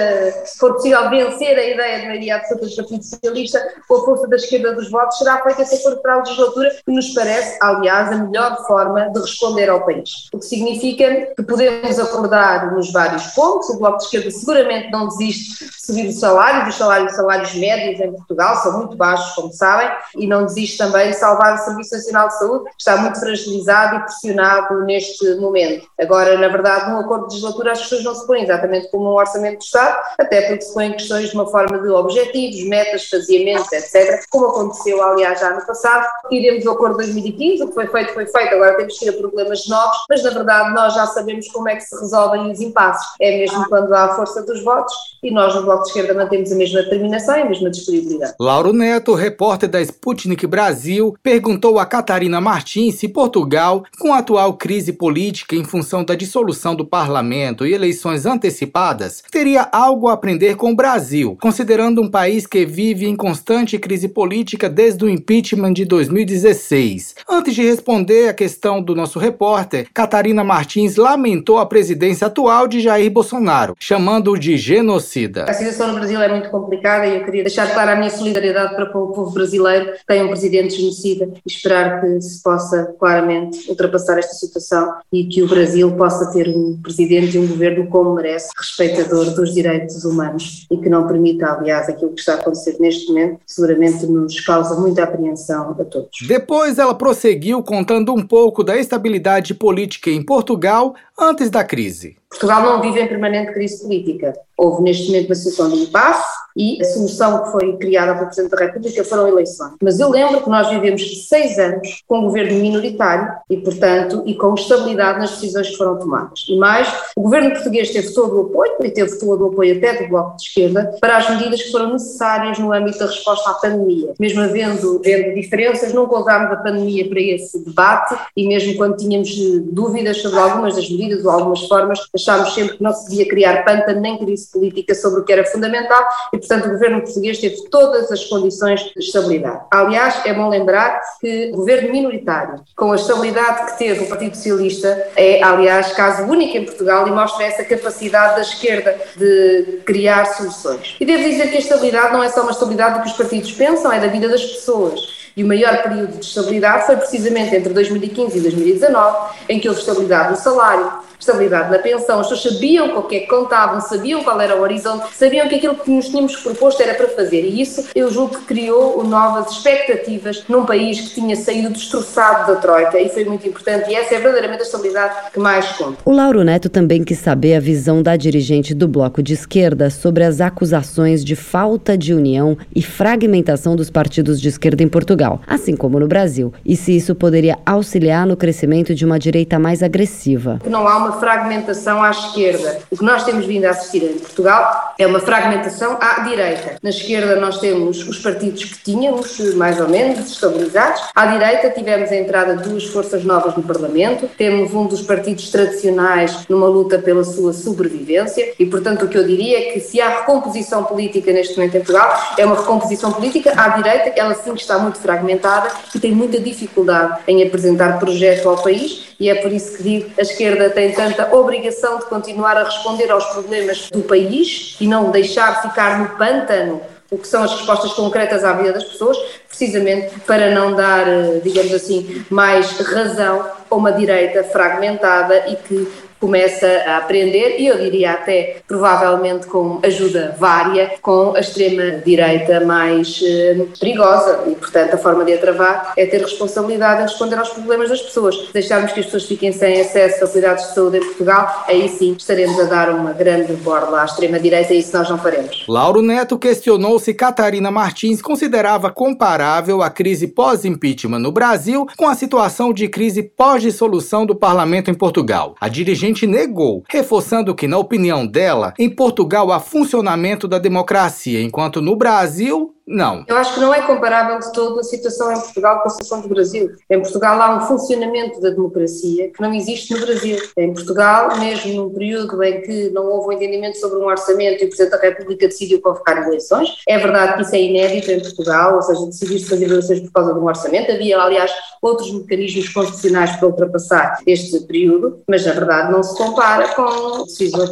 for possível vencer a ideia de maioria absoluta do Partido Socialista, com a força da esquerda dos votos, será feito esse acordo para a legislatura, que nos parece, aliás, a melhor forma de responder ao país. O que significa que podemos acordar nos vários pontos. O Bloco de Esquerda seguramente não desiste de subir o salário, dos salários, salários médios em Portugal são muito baixos, como sabem, e não desiste também de salvar Serviço Nacional de Saúde está muito fragilizado e pressionado neste momento. Agora, na verdade, num acordo de legislatura as questões não se põem exatamente como um orçamento do Estado, até porque se põem questões de uma forma de objetivos, metas, faziamentos, etc., como aconteceu, aliás, já no passado. Iremos ao acordo de 2015, o que foi feito foi feito, agora temos que ir a problemas novos, mas na verdade nós já sabemos como é que se resolvem os impasses. É mesmo quando há a força dos votos e nós no Bloco de Esquerda mantemos a mesma determinação e a mesma disponibilidade. Lauro Neto, repórter da Sputnik Brasil, perguntou perguntou a Catarina Martins se Portugal, com a atual crise política em função da dissolução do parlamento e eleições antecipadas, teria algo a aprender com o Brasil, considerando um país que vive em constante crise política desde o impeachment de 2016. Antes de responder a questão do nosso repórter, Catarina Martins lamentou a presidência atual de Jair Bolsonaro, chamando-o de genocida. A situação no Brasil é muito complicada e eu queria deixar clara a minha solidariedade para o povo brasileiro que tem um presidente genocida esperar que se possa claramente ultrapassar esta situação e que o Brasil possa ter um presidente e um governo como merece, respeitador dos direitos humanos e que não permita, aliás, aquilo que está a acontecer neste momento, seguramente nos causa muita apreensão a todos. Depois ela prosseguiu contando um pouco da estabilidade política em Portugal antes da crise. Portugal não vive em permanente crise política. Houve neste momento uma situação de impasse e a solução que foi criada pelo Presidente da República foram eleições. Mas eu lembro que nós vivemos seis anos com um governo minoritário e, portanto, e com estabilidade nas decisões que foram tomadas. E mais, o governo português teve todo o apoio, e teve todo o apoio até do Bloco de Esquerda, para as medidas que foram necessárias no âmbito da resposta à pandemia. Mesmo havendo, havendo diferenças, nunca usámos a pandemia para esse debate e mesmo quando tínhamos dúvidas sobre algumas das medidas ou algumas formas, achámos sempre que não se devia criar pântano nem crise política sobre o que era fundamental e, portanto, o governo português teve todas as condições de estabilidade. Aliás, é bom lembrar que o governo minoritário, com a estabilidade que teve o Partido Socialista, é, aliás, caso único em Portugal e mostra essa capacidade da esquerda de criar soluções. E devo dizer que a estabilidade não é só uma estabilidade do que os partidos pensam, é da vida das pessoas. E o maior período de estabilidade foi precisamente entre 2015 e 2019, em que houve estabilidade no salário, estabilidade na pensão, as pessoas sabiam com o que é que contavam, sabiam qual era o horizonte, sabiam que aquilo que nos tínhamos proposto era para fazer. E isso eu julgo que criou novas expectativas num país que tinha saído destroçado da Troika e foi muito importante. E essa é verdadeiramente a estabilidade que mais conta. O Lauro Neto também quis saber a visão da dirigente do Bloco de Esquerda sobre as acusações de falta de união e fragmentação dos partidos de esquerda em Portugal, assim como no Brasil, e se isso poderia auxiliar no crescimento de uma direita mais agressiva. Não há uma fragmentação à esquerda. O que nós temos vindo a assistir em Portugal é uma fragmentação à direita. Na esquerda nós temos os partidos que tínhamos, mais ou menos, estabilizados. À direita tivemos a entrada de duas forças novas no Parlamento, temos um dos partidos tradicionais numa luta pela sua sobrevivência e, portanto, o que eu diria é que se há recomposição política neste momento em Portugal, é uma recomposição política à direita, ela sim está muito fragmentada e tem muita dificuldade em apresentar projeto ao país e é por isso que digo a esquerda tem tanta obrigação de continuar a responder aos problemas do país e não deixar ficar no pântano o que são as respostas concretas à vida das pessoas, precisamente para não dar, eh, digamos assim, mais razão a uma direita fragmentada e que começa a aprender, e eu diria até provavelmente com ajuda vária, com a extrema-direita mais eh, perigosa. E, portanto, a forma de a travar é ter responsabilidade em responder aos problemas das pessoas. Deixarmos que as pessoas fiquem sem acesso a cuidados de saúde em Portugal, aí sim estaremos a dar uma grande borla à extrema-direita e isso nós não faremos. Lauro Neto questionou se Catarina Martins considerava comparável a crise pós-impeachment no Brasil com a situação de crise pós-dissolução do parlamento em Portugal. A dirigente negou, reforçando que, na opinião dela, em Portugal há funcionamento da democracia, enquanto no Brasil não. Eu acho que não é comparável de todo a situação em Portugal com a situação do Brasil. Em Portugal há um funcionamento da democracia que não existe no Brasil. Em Portugal, mesmo num período em que não houve um entendimento sobre um orçamento e o Presidente da República decidiu convocar eleições, é verdade que isso é inédito em Portugal, ou seja, decidiu-se fazer eleições por causa de um orçamento. Havia, aliás, outros mecanismos constitucionais para ultrapassar este período, mas na verdade não se compara com,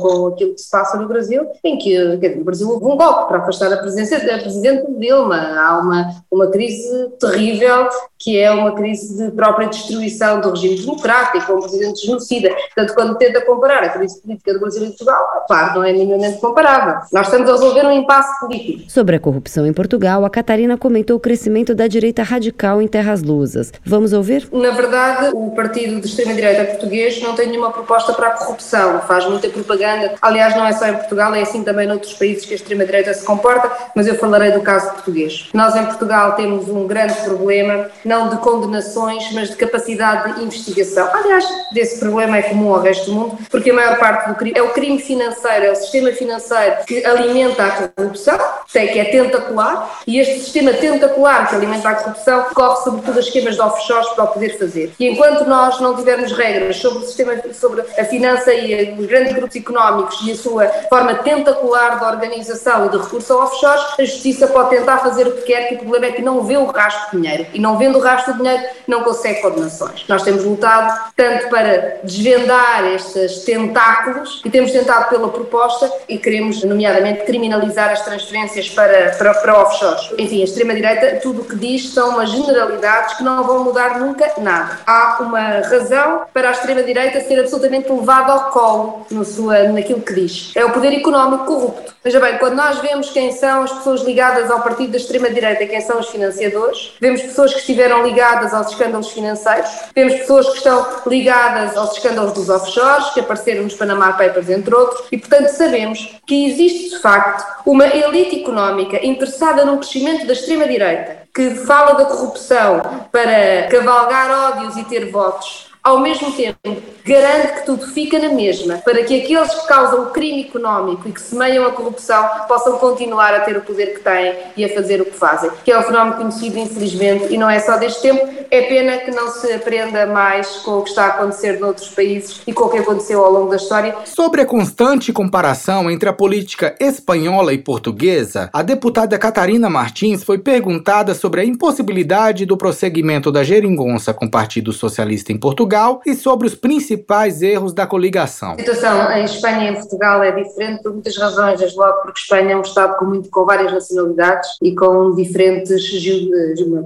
com aquilo que se passa no Brasil, em que, dizer, no Brasil houve um golpe para afastar a presença da Presidente Dilma. Há uma, uma crise terrível que é uma crise de própria destruição do regime democrático, um presidente genocida. Portanto, quando tenta comparar a crise política do Brasil e Portugal, claro, não é minimamente comparável. Nós estamos a resolver um impasse político. Sobre a corrupção em Portugal, a Catarina comentou o crescimento da direita radical em terras lusas. Vamos ouvir? Na verdade, o partido de extrema-direita português não tem nenhuma proposta para a corrupção, faz muita propaganda. Aliás, não é só em Portugal, é assim também noutros países que a extrema-direita se comporta, mas eu falarei do caso português. Nós em Portugal temos um grande problema, não de condenações, mas de capacidade de investigação. Aliás, desse problema é comum ao resto do mundo, porque a maior parte do crime é o crime financeiro, é o sistema financeiro que alimenta a corrupção, sei que é tentacular, e este sistema tentacular que alimenta a corrupção corre sobretudo as esquemas de offshores para o poder fazer. E enquanto nós não tivermos regras sobre o sistema, sobre a finança e os grandes grupos económicos e a sua forma tentacular de organização e de recurso a offshores, a justiça pode tentar fazer o que quer, que o problema é que não vê o rastro de dinheiro. E não vendo o rastro de dinheiro, não consegue condenações. Nós temos lutado tanto para desvendar estes tentáculos e temos tentado pela proposta e queremos, nomeadamente, criminalizar as transferências para, para, para offshores. Enfim, a extrema-direita, tudo o que diz são umas generalidades que não vão mudar nunca nada. Há uma razão para a extrema-direita ser absolutamente levada ao colo no sua, naquilo que diz. É o poder económico corrupto. Veja bem, quando nós vemos quem são as pessoas ligadas ao partido da extrema-direita, quem são os financiadores, vemos pessoas que estiveram ligadas aos escândalos financeiros, vemos pessoas que estão ligadas aos escândalos dos offshores, que apareceram nos Panama Papers, entre outros, e portanto sabemos que existe de facto uma elite económica interessada no crescimento da extrema-direita, que fala da corrupção para cavalgar ódios e ter votos ao mesmo tempo garante que tudo fica na mesma, para que aqueles que causam o crime económico e que semeiam a corrupção possam continuar a ter o poder que têm e a fazer o que fazem, que é um fenómeno conhecido infelizmente e não é só deste tempo, é pena que não se aprenda mais com o que está a acontecer noutros países e com o que aconteceu ao longo da história. Sobre a constante comparação entre a política espanhola e portuguesa, a deputada Catarina Martins foi perguntada sobre a impossibilidade do prosseguimento da geringonça com o Partido Socialista em Portugal e sobre os principais erros da coligação. A situação em Espanha e em Portugal é diferente por muitas razões, desde logo porque Espanha é um Estado com, muito, com várias nacionalidades e com diferentes,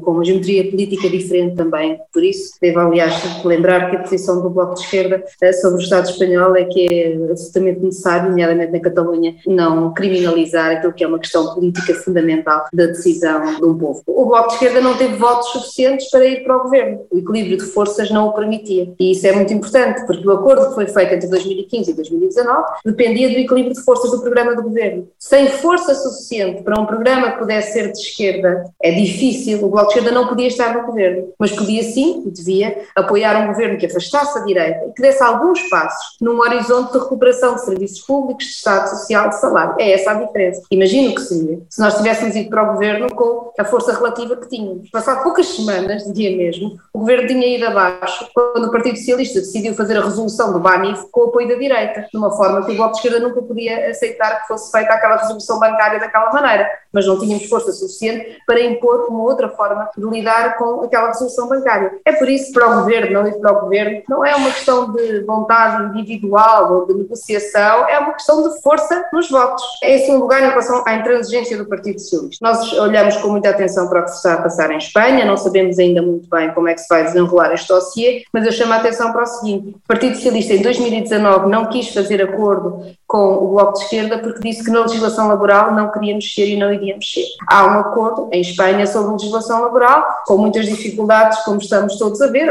com uma geometria política diferente também por isso. Devo, aliás, lembrar que a posição do Bloco de Esquerda eh, sobre o Estado espanhol é que é absolutamente necessário, nomeadamente na Catalunha, não criminalizar aquilo que é uma questão política fundamental da decisão de um povo. O Bloco de Esquerda não teve votos suficientes para ir para o governo. O equilíbrio de forças não o permitia. E isso é muito importante, porque o acordo que foi feito entre 2015 e 2019 dependia do equilíbrio de forças do programa do governo. Sem força suficiente para um programa que pudesse ser de esquerda, é difícil. O Bloco de Esquerda não podia estar no governo, mas podia sim e devia apoiar um governo que afastasse a direita e que desse alguns passos num horizonte de recuperação de serviços públicos, de Estado Social, de salário. É essa a diferença. Imagino que seria se nós tivéssemos ido para o governo com a força relativa que tínhamos. Passado poucas semanas, diria mesmo, o governo tinha ido abaixo quando o Partido Socialista decidiu fazer a resolução do BANIF com o apoio da direita, de uma forma que o Bloco de Esquerda nunca podia aceitar que fosse feita aquela resolução bancária daquela maneira, mas não tínhamos força suficiente para impor uma outra forma de lidar com aquela resolução bancária. É por isso que para o governo, ir para o governo, não é uma questão de vontade individual ou de negociação, é uma questão de força nos votos. É esse um lugar em relação à intransigência do Partido Socialista. Nós olhamos com muita atenção para o que se está a passar em Espanha, não sabemos ainda muito bem como é que se vai desenrolar este dossiê, mas eu chamo a atenção para o seguinte: o Partido Socialista em 2019 não quis fazer acordo com o Bloco de Esquerda porque disse que na legislação laboral não queria mexer e não iria mexer. Há um acordo em Espanha sobre legislação laboral, com muitas dificuldades, como estamos todos a ver,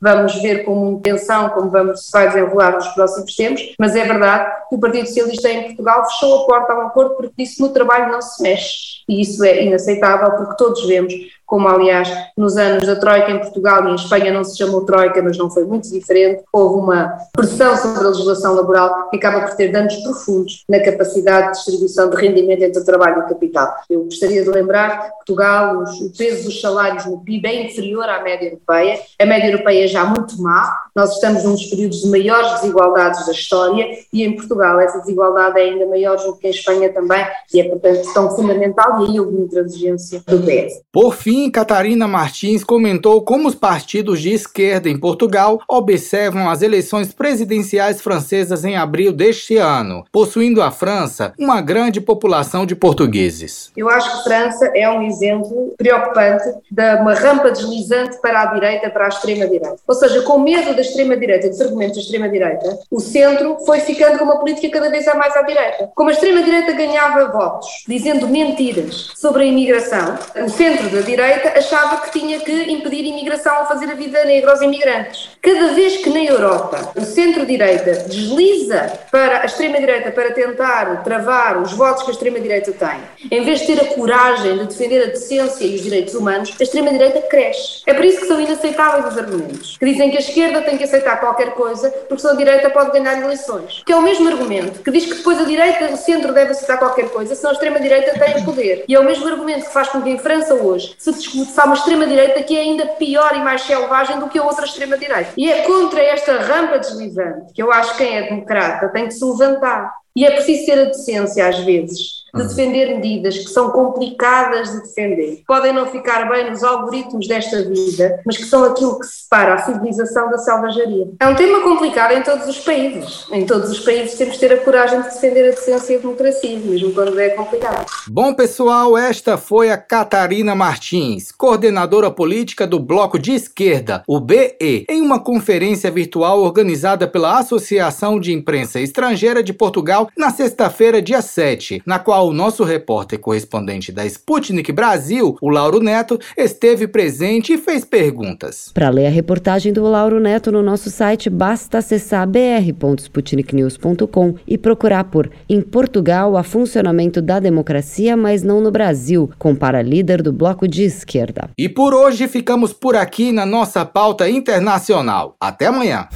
vamos ver com muita atenção como vamos, se vai desenrolar nos próximos tempos, mas é verdade que o Partido Socialista em Portugal fechou a porta a um acordo porque disse que no trabalho não se mexe. E isso é inaceitável porque todos vemos como aliás nos anos da Troika em Portugal e em Espanha não se chamou Troika, mas não foi muito diferente. Houve uma pressão sobre a legislação laboral que acaba por ter danos profundos na capacidade de distribuição de rendimento entre o trabalho e o capital. Eu gostaria de lembrar que Portugal, os, o peso dos salários no PIB é inferior à média europeia, a média europeia é já muito má, nós estamos num dos períodos de maiores desigualdades da história e em Portugal essa desigualdade é ainda maior do que em Espanha também e é portanto tão fundamental e aí houve muita exigência do PS. Por fim, Catarina Martins comentou como os partidos de esquerda em Portugal observam as eleições presidenciais francesas em abril deste ano, possuindo a França uma grande população de portugueses. Eu acho que França é um exemplo preocupante de uma rampa deslizante para a direita, para a extrema-direita. Ou seja, com medo da extrema-direita, dos argumentos da extrema-direita, o centro foi ficando com uma política cada vez mais à direita. Como a extrema-direita ganhava votos dizendo mentiras sobre a imigração, o centro da direita direita achava que tinha que impedir a imigração ou fazer a vida negra aos imigrantes. Cada vez que na Europa o centro-direita desliza para a extrema-direita para tentar travar os votos que a extrema-direita tem, em vez de ter a coragem de defender a decência e os direitos humanos, a extrema-direita cresce. É por isso que são inaceitáveis os argumentos, que dizem que a esquerda tem que aceitar qualquer coisa porque só a direita pode ganhar eleições. Que é o mesmo argumento que diz que depois a direita, o centro deve aceitar qualquer coisa, senão a extrema-direita tem o poder. E é o mesmo argumento que faz com que em França hoje se discute se há uma extrema-direita que é ainda pior e mais selvagem do que a outra extrema-direita. E é contra esta rampa deslizante que eu acho que quem é democrata tem que se levantar. E é preciso ter a decência, às vezes, de uhum. defender medidas que são complicadas de defender. Podem não ficar bem nos algoritmos desta vida, mas que são aquilo que separa a civilização da selvageria. É um tema complicado em todos os países. Em todos os países temos de ter a coragem de defender a decência e a democracia, mesmo quando é complicado. Bom, pessoal, esta foi a Catarina Martins, coordenadora política do Bloco de Esquerda, o BE, em uma conferência virtual organizada pela Associação de Imprensa Estrangeira de Portugal na sexta-feira, dia 7, na qual qual o nosso repórter correspondente da Sputnik Brasil, o Lauro Neto, esteve presente e fez perguntas. Para ler a reportagem do Lauro Neto no nosso site, basta acessar br.sputniknews.com e procurar por Em Portugal, a funcionamento da democracia, mas não no Brasil, com para líder do bloco de esquerda. E por hoje ficamos por aqui na nossa pauta internacional. Até amanhã.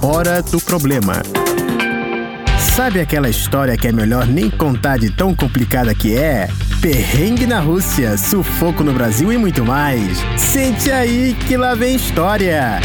Hora do Problema. Sabe aquela história que é melhor nem contar de tão complicada que é? Perrengue na Rússia, sufoco no Brasil e muito mais. Sente aí que lá vem história.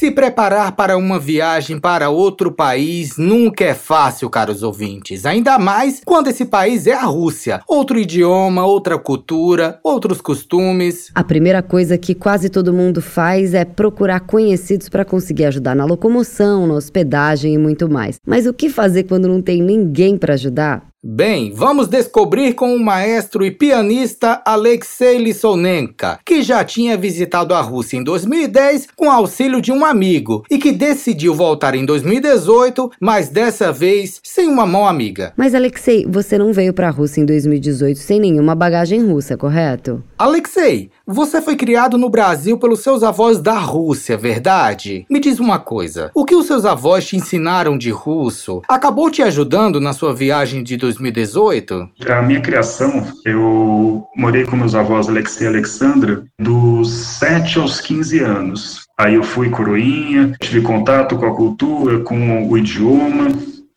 Se preparar para uma viagem para outro país nunca é fácil, caros ouvintes. Ainda mais quando esse país é a Rússia. Outro idioma, outra cultura, outros costumes. A primeira coisa que quase todo mundo faz é procurar conhecidos para conseguir ajudar na locomoção, na hospedagem e muito mais. Mas o que fazer quando não tem ninguém para ajudar? Bem, vamos descobrir com o maestro e pianista Alexei Lissonenka, que já tinha visitado a Rússia em 2010 com auxílio de um amigo e que decidiu voltar em 2018, mas dessa vez sem uma mão amiga. Mas Alexei, você não veio para a Rússia em 2018 sem nenhuma bagagem russa, correto? Alexei, você foi criado no Brasil pelos seus avós da Rússia, verdade? Me diz uma coisa: o que os seus avós te ensinaram de russo acabou te ajudando na sua viagem de 2018? A minha criação, eu morei com meus avós Alexei e Alexandra dos 7 aos 15 anos. Aí eu fui coroinha, tive contato com a cultura, com o idioma,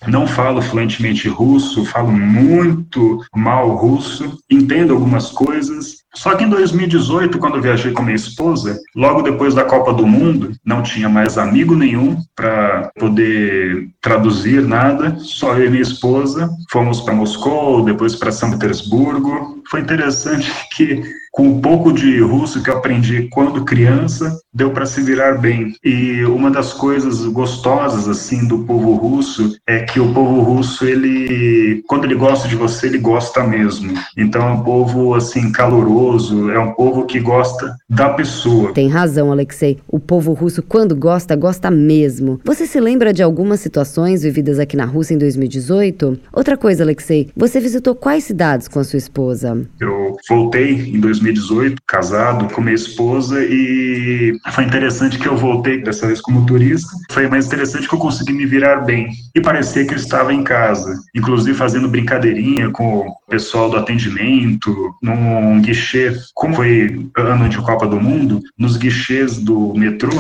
não falo fluentemente russo, falo muito mal russo, entendo algumas coisas, só que em 2018, quando viajei com minha esposa, logo depois da Copa do Mundo, não tinha mais amigo nenhum para poder traduzir nada, só eu e minha esposa. Fomos para Moscou, depois para São Petersburgo. Foi interessante que com um pouco de russo que eu aprendi quando criança, deu para se virar bem. E uma das coisas gostosas assim do povo russo é que o povo russo, ele quando ele gosta de você, ele gosta mesmo. Então é um povo assim caloroso, é um povo que gosta da pessoa. Tem razão, Alexei. O povo russo quando gosta, gosta mesmo. Você se lembra de algumas situações vividas aqui na Rússia em 2018? Outra coisa, Alexei, você visitou quais cidades com a sua esposa? Eu voltei em 2018 2018, casado com minha esposa, e foi interessante que eu voltei dessa vez como turista. Foi mais interessante que eu consegui me virar bem e parecia que eu estava em casa, inclusive fazendo brincadeirinha com o pessoal do atendimento, num guichê. Como foi ano de Copa do Mundo, nos guichês do metrô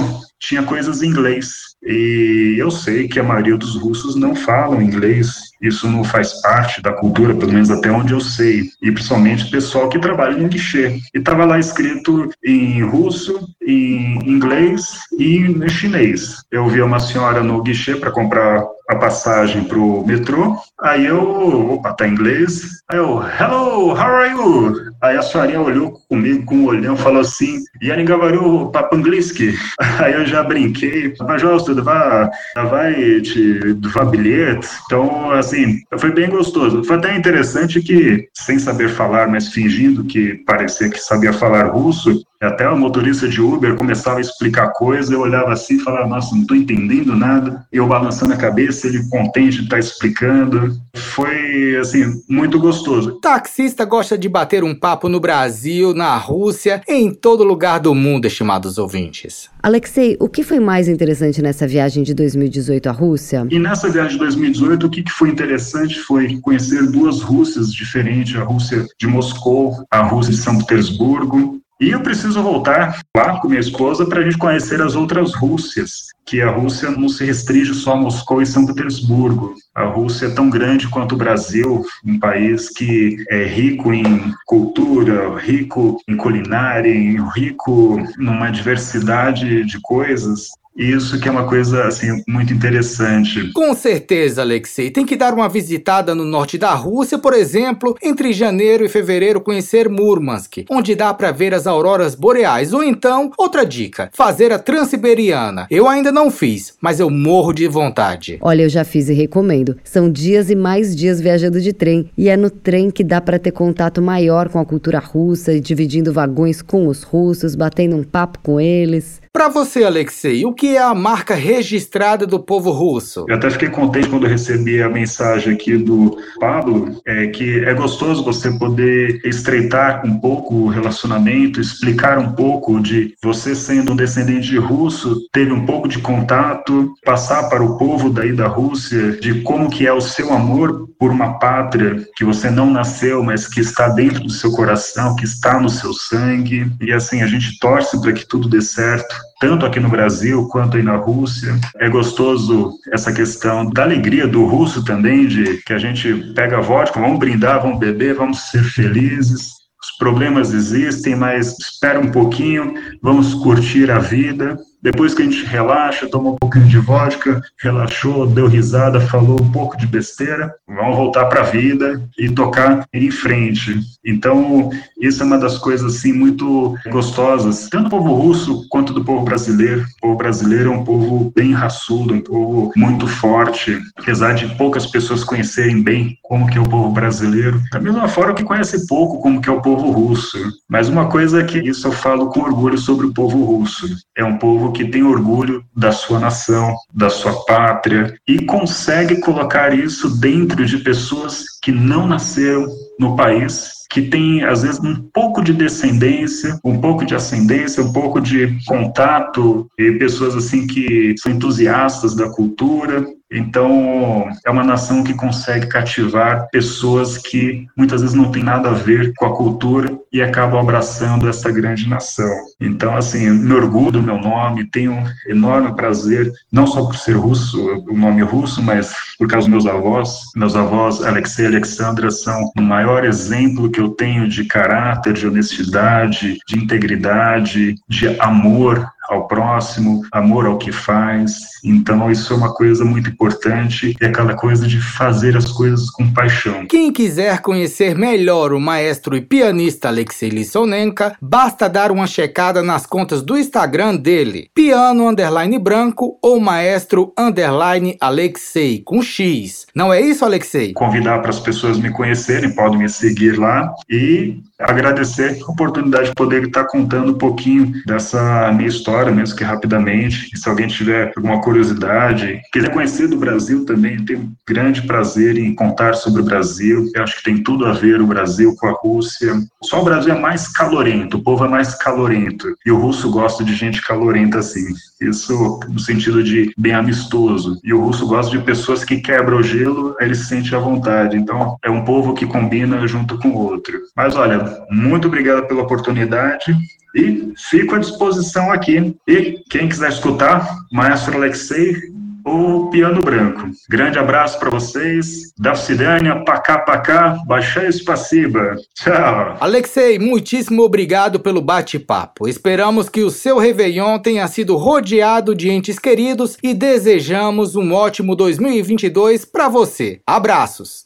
tinha coisas em inglês. E eu sei que a maioria dos russos não falam inglês, isso não faz parte da cultura, pelo menos até onde eu sei, e principalmente o pessoal que trabalha em guichê. E estava lá escrito em russo, em inglês e em chinês. Eu vi uma senhora no guichê para comprar a passagem para o metrô, aí eu, opa, tá em inglês, aí eu, hello, how are you? Aí a senhorinha olhou comigo com um olhão e falou assim, Yanni Gavaru Papangliski. Aí eu já brinquei, mas tudo vai, vai te dar bilhete. Então, assim, foi bem gostoso. Foi até interessante que, sem saber falar, mas fingindo que parecia que sabia falar russo, até o motorista de Uber começava a explicar coisa, eu olhava assim e falava, nossa, não estou entendendo nada. Eu balançando a cabeça, ele contente de estar tá explicando. Foi, assim, muito gostoso. Taxista gosta de bater um papo no Brasil, na Rússia, em todo lugar do mundo, estimados ouvintes. Alexei, o que foi mais interessante nessa viagem de 2018 à Rússia? E nessa viagem de 2018, o que foi interessante foi conhecer duas Rússias diferentes, a Rússia de Moscou, a Rússia de São Petersburgo. E eu preciso voltar lá com minha esposa para a gente conhecer as outras Rússias, que a Rússia não se restringe só a Moscou e São Petersburgo. A Rússia é tão grande quanto o Brasil, um país que é rico em cultura, rico em culinária, rico numa diversidade de coisas isso que é uma coisa assim muito interessante. Com certeza, Alexei. Tem que dar uma visitada no norte da Rússia, por exemplo, entre janeiro e fevereiro conhecer Murmansk, onde dá para ver as auroras boreais. Ou então, outra dica, fazer a Transiberiana. Eu ainda não fiz, mas eu morro de vontade. Olha, eu já fiz e recomendo. São dias e mais dias viajando de trem, e é no trem que dá para ter contato maior com a cultura russa, dividindo vagões com os russos, batendo um papo com eles. Para você, Alexei, o que é a marca registrada do povo russo? Eu até fiquei contente quando recebi a mensagem aqui do Pablo, é que é gostoso você poder estreitar um pouco o relacionamento, explicar um pouco de você sendo um descendente russo, teve um pouco de contato, passar para o povo daí da Rússia de como que é o seu amor por uma pátria que você não nasceu, mas que está dentro do seu coração, que está no seu sangue. E assim, a gente torce para que tudo dê certo tanto aqui no Brasil quanto aí na Rússia. É gostoso essa questão da alegria do russo também, de que a gente pega vodka, vamos brindar, vamos beber, vamos ser felizes. Os problemas existem, mas espera um pouquinho, vamos curtir a vida. Depois que a gente relaxa, toma um pouquinho de vodka, relaxou, deu risada, falou um pouco de besteira, vamos voltar para a vida e tocar em frente. Então, isso é uma das coisas assim muito gostosas, tanto do povo russo quanto do povo brasileiro. O povo brasileiro é um povo bem raçudo, um povo muito forte, apesar de poucas pessoas conhecerem bem como que é o povo brasileiro, da mesma forma que conhece pouco como que é o povo russo. Mas uma coisa é que isso eu falo com orgulho sobre o povo russo. É um povo que tem orgulho da sua nação, da sua pátria e consegue colocar isso dentro de pessoas que não nasceram no país que tem, às vezes, um pouco de descendência, um pouco de ascendência, um pouco de contato, e pessoas assim que são entusiastas da cultura, então, é uma nação que consegue cativar pessoas que muitas vezes não têm nada a ver com a cultura e acabam abraçando essa grande nação. Então, assim, me orgulho do meu nome, tenho um enorme prazer, não só por ser russo, o nome russo, mas por causa dos meus avós. Meus avós, Alexei e Alexandra, são o maior exemplo que eu tenho de caráter, de honestidade, de integridade, de amor ao próximo, amor ao que faz. Então, isso é uma coisa muito importante, é aquela coisa de fazer as coisas com paixão. Quem quiser conhecer melhor o maestro e pianista Alexei Lissonenka, basta dar uma checada nas contas do Instagram dele, piano underline branco ou maestro underline Alexei, com X. Não é isso, Alexei? Convidar para as pessoas me conhecerem, podem me seguir lá e agradecer a oportunidade de poder estar contando um pouquinho dessa minha história, mesmo que rapidamente. E se alguém tiver alguma curiosidade, quiser conhecer do Brasil também, eu tenho grande prazer em contar sobre o Brasil. Eu acho que tem tudo a ver o Brasil com a Rússia. Só o Brasil é mais calorento, o povo é mais calorento. E o russo gosta de gente calorenta assim. Isso no sentido de bem amistoso. E o russo gosta de pessoas que quebram o gelo, ele se sente à vontade. Então, é um povo que combina junto com o outro. Mas olha, muito obrigado pela oportunidade e fico à disposição aqui. E quem quiser escutar, Maestro Alexei, o Piano Branco. Grande abraço para vocês. Da Cidânia, pacá, pacá, baixai espaciba. Tchau. Alexei, muitíssimo obrigado pelo bate-papo. Esperamos que o seu Réveillon tenha sido rodeado de entes queridos e desejamos um ótimo 2022 para você. Abraços.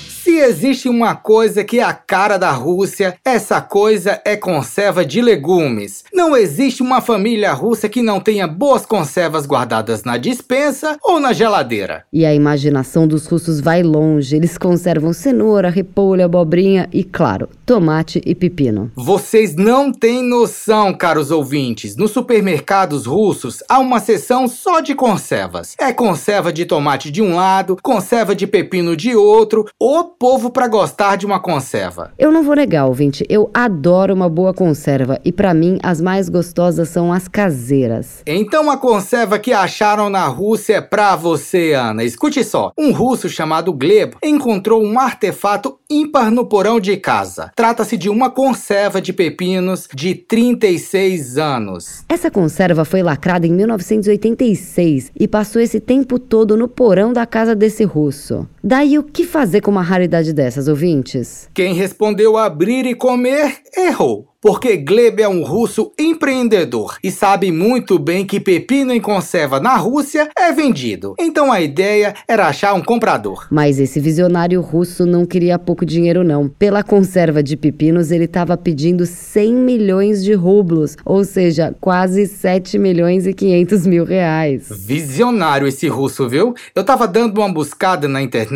Se existe uma coisa que é a cara da Rússia, essa coisa é conserva de legumes. Não existe uma família russa que não tenha boas conservas guardadas na dispensa ou na geladeira. E a imaginação dos russos vai longe. Eles conservam cenoura, repolho, abobrinha e, claro, tomate e pepino. Vocês não têm noção, caros ouvintes. Nos supermercados russos há uma seção só de conservas. É conserva de tomate de um lado, conserva de pepino de outro. O povo para gostar de uma conserva. Eu não vou negar, ouvinte, eu adoro uma boa conserva e para mim as mais gostosas são as caseiras. Então a conserva que acharam na Rússia é pra você, Ana. Escute só. Um russo chamado Gleb encontrou um artefato ímpar no porão de casa. Trata-se de uma conserva de pepinos de 36 anos. Essa conserva foi lacrada em 1986 e passou esse tempo todo no porão da casa desse russo. Daí o que fazer com uma raridade dessas, ouvintes? Quem respondeu abrir e comer errou porque Gleb é um russo empreendedor e sabe muito bem que pepino em conserva na Rússia é vendido. Então a ideia era achar um comprador. Mas esse visionário russo não queria pouco dinheiro não. Pela conserva de pepinos ele estava pedindo 100 milhões de rublos, ou seja, quase 7 milhões e 500 mil reais. Visionário esse russo, viu? Eu tava dando uma buscada na internet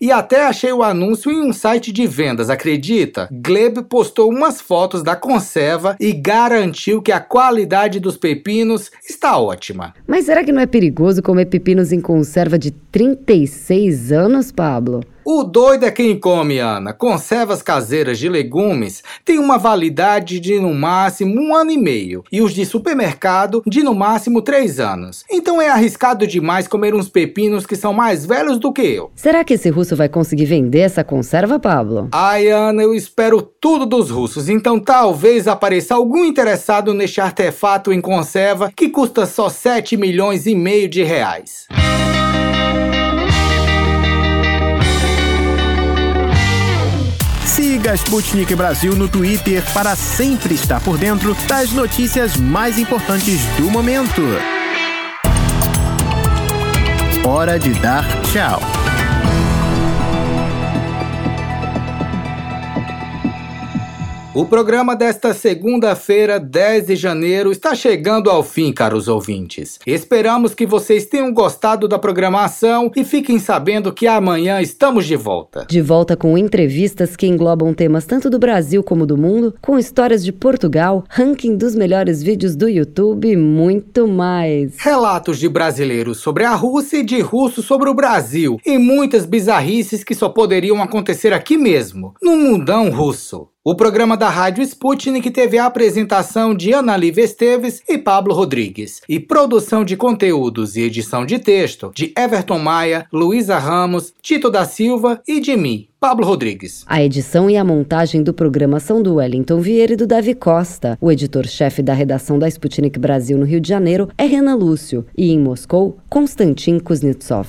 e até achei o anúncio em um site de vendas, acredita? Gleb postou umas fotos da conserva e garantiu que a qualidade dos pepinos está ótima. Mas será que não é perigoso comer pepinos em conserva de 36 anos, Pablo? O doido é quem come, Ana. Conservas caseiras de legumes têm uma validade de no máximo um ano e meio e os de supermercado de no máximo três anos. Então é arriscado demais comer uns pepinos que são mais velhos do que eu. Será que esse russo vai conseguir vender essa conserva, Pablo? Ai, Ana, eu espero tudo dos russos. Então talvez apareça algum interessado neste artefato em conserva que custa só 7 milhões e meio de reais. Siga Sputnik Brasil no Twitter para sempre estar por dentro das notícias mais importantes do momento. Hora de dar tchau. O programa desta segunda-feira, 10 de janeiro, está chegando ao fim, caros ouvintes. Esperamos que vocês tenham gostado da programação e fiquem sabendo que amanhã estamos de volta. De volta com entrevistas que englobam temas tanto do Brasil como do mundo, com histórias de Portugal, ranking dos melhores vídeos do YouTube e muito mais. Relatos de brasileiros sobre a Rússia e de russos sobre o Brasil, e muitas bizarrices que só poderiam acontecer aqui mesmo, no mundão russo. O programa da Rádio Sputnik teve a apresentação de Ana Lívia Esteves e Pablo Rodrigues, e produção de conteúdos e edição de texto de Everton Maia, Luísa Ramos, Tito da Silva e de mim, Pablo Rodrigues. A edição e a montagem do programa são do Wellington Vieira e do Davi Costa. O editor-chefe da redação da Sputnik Brasil no Rio de Janeiro é Renan Lúcio e em Moscou, Konstantin Kuznetsov.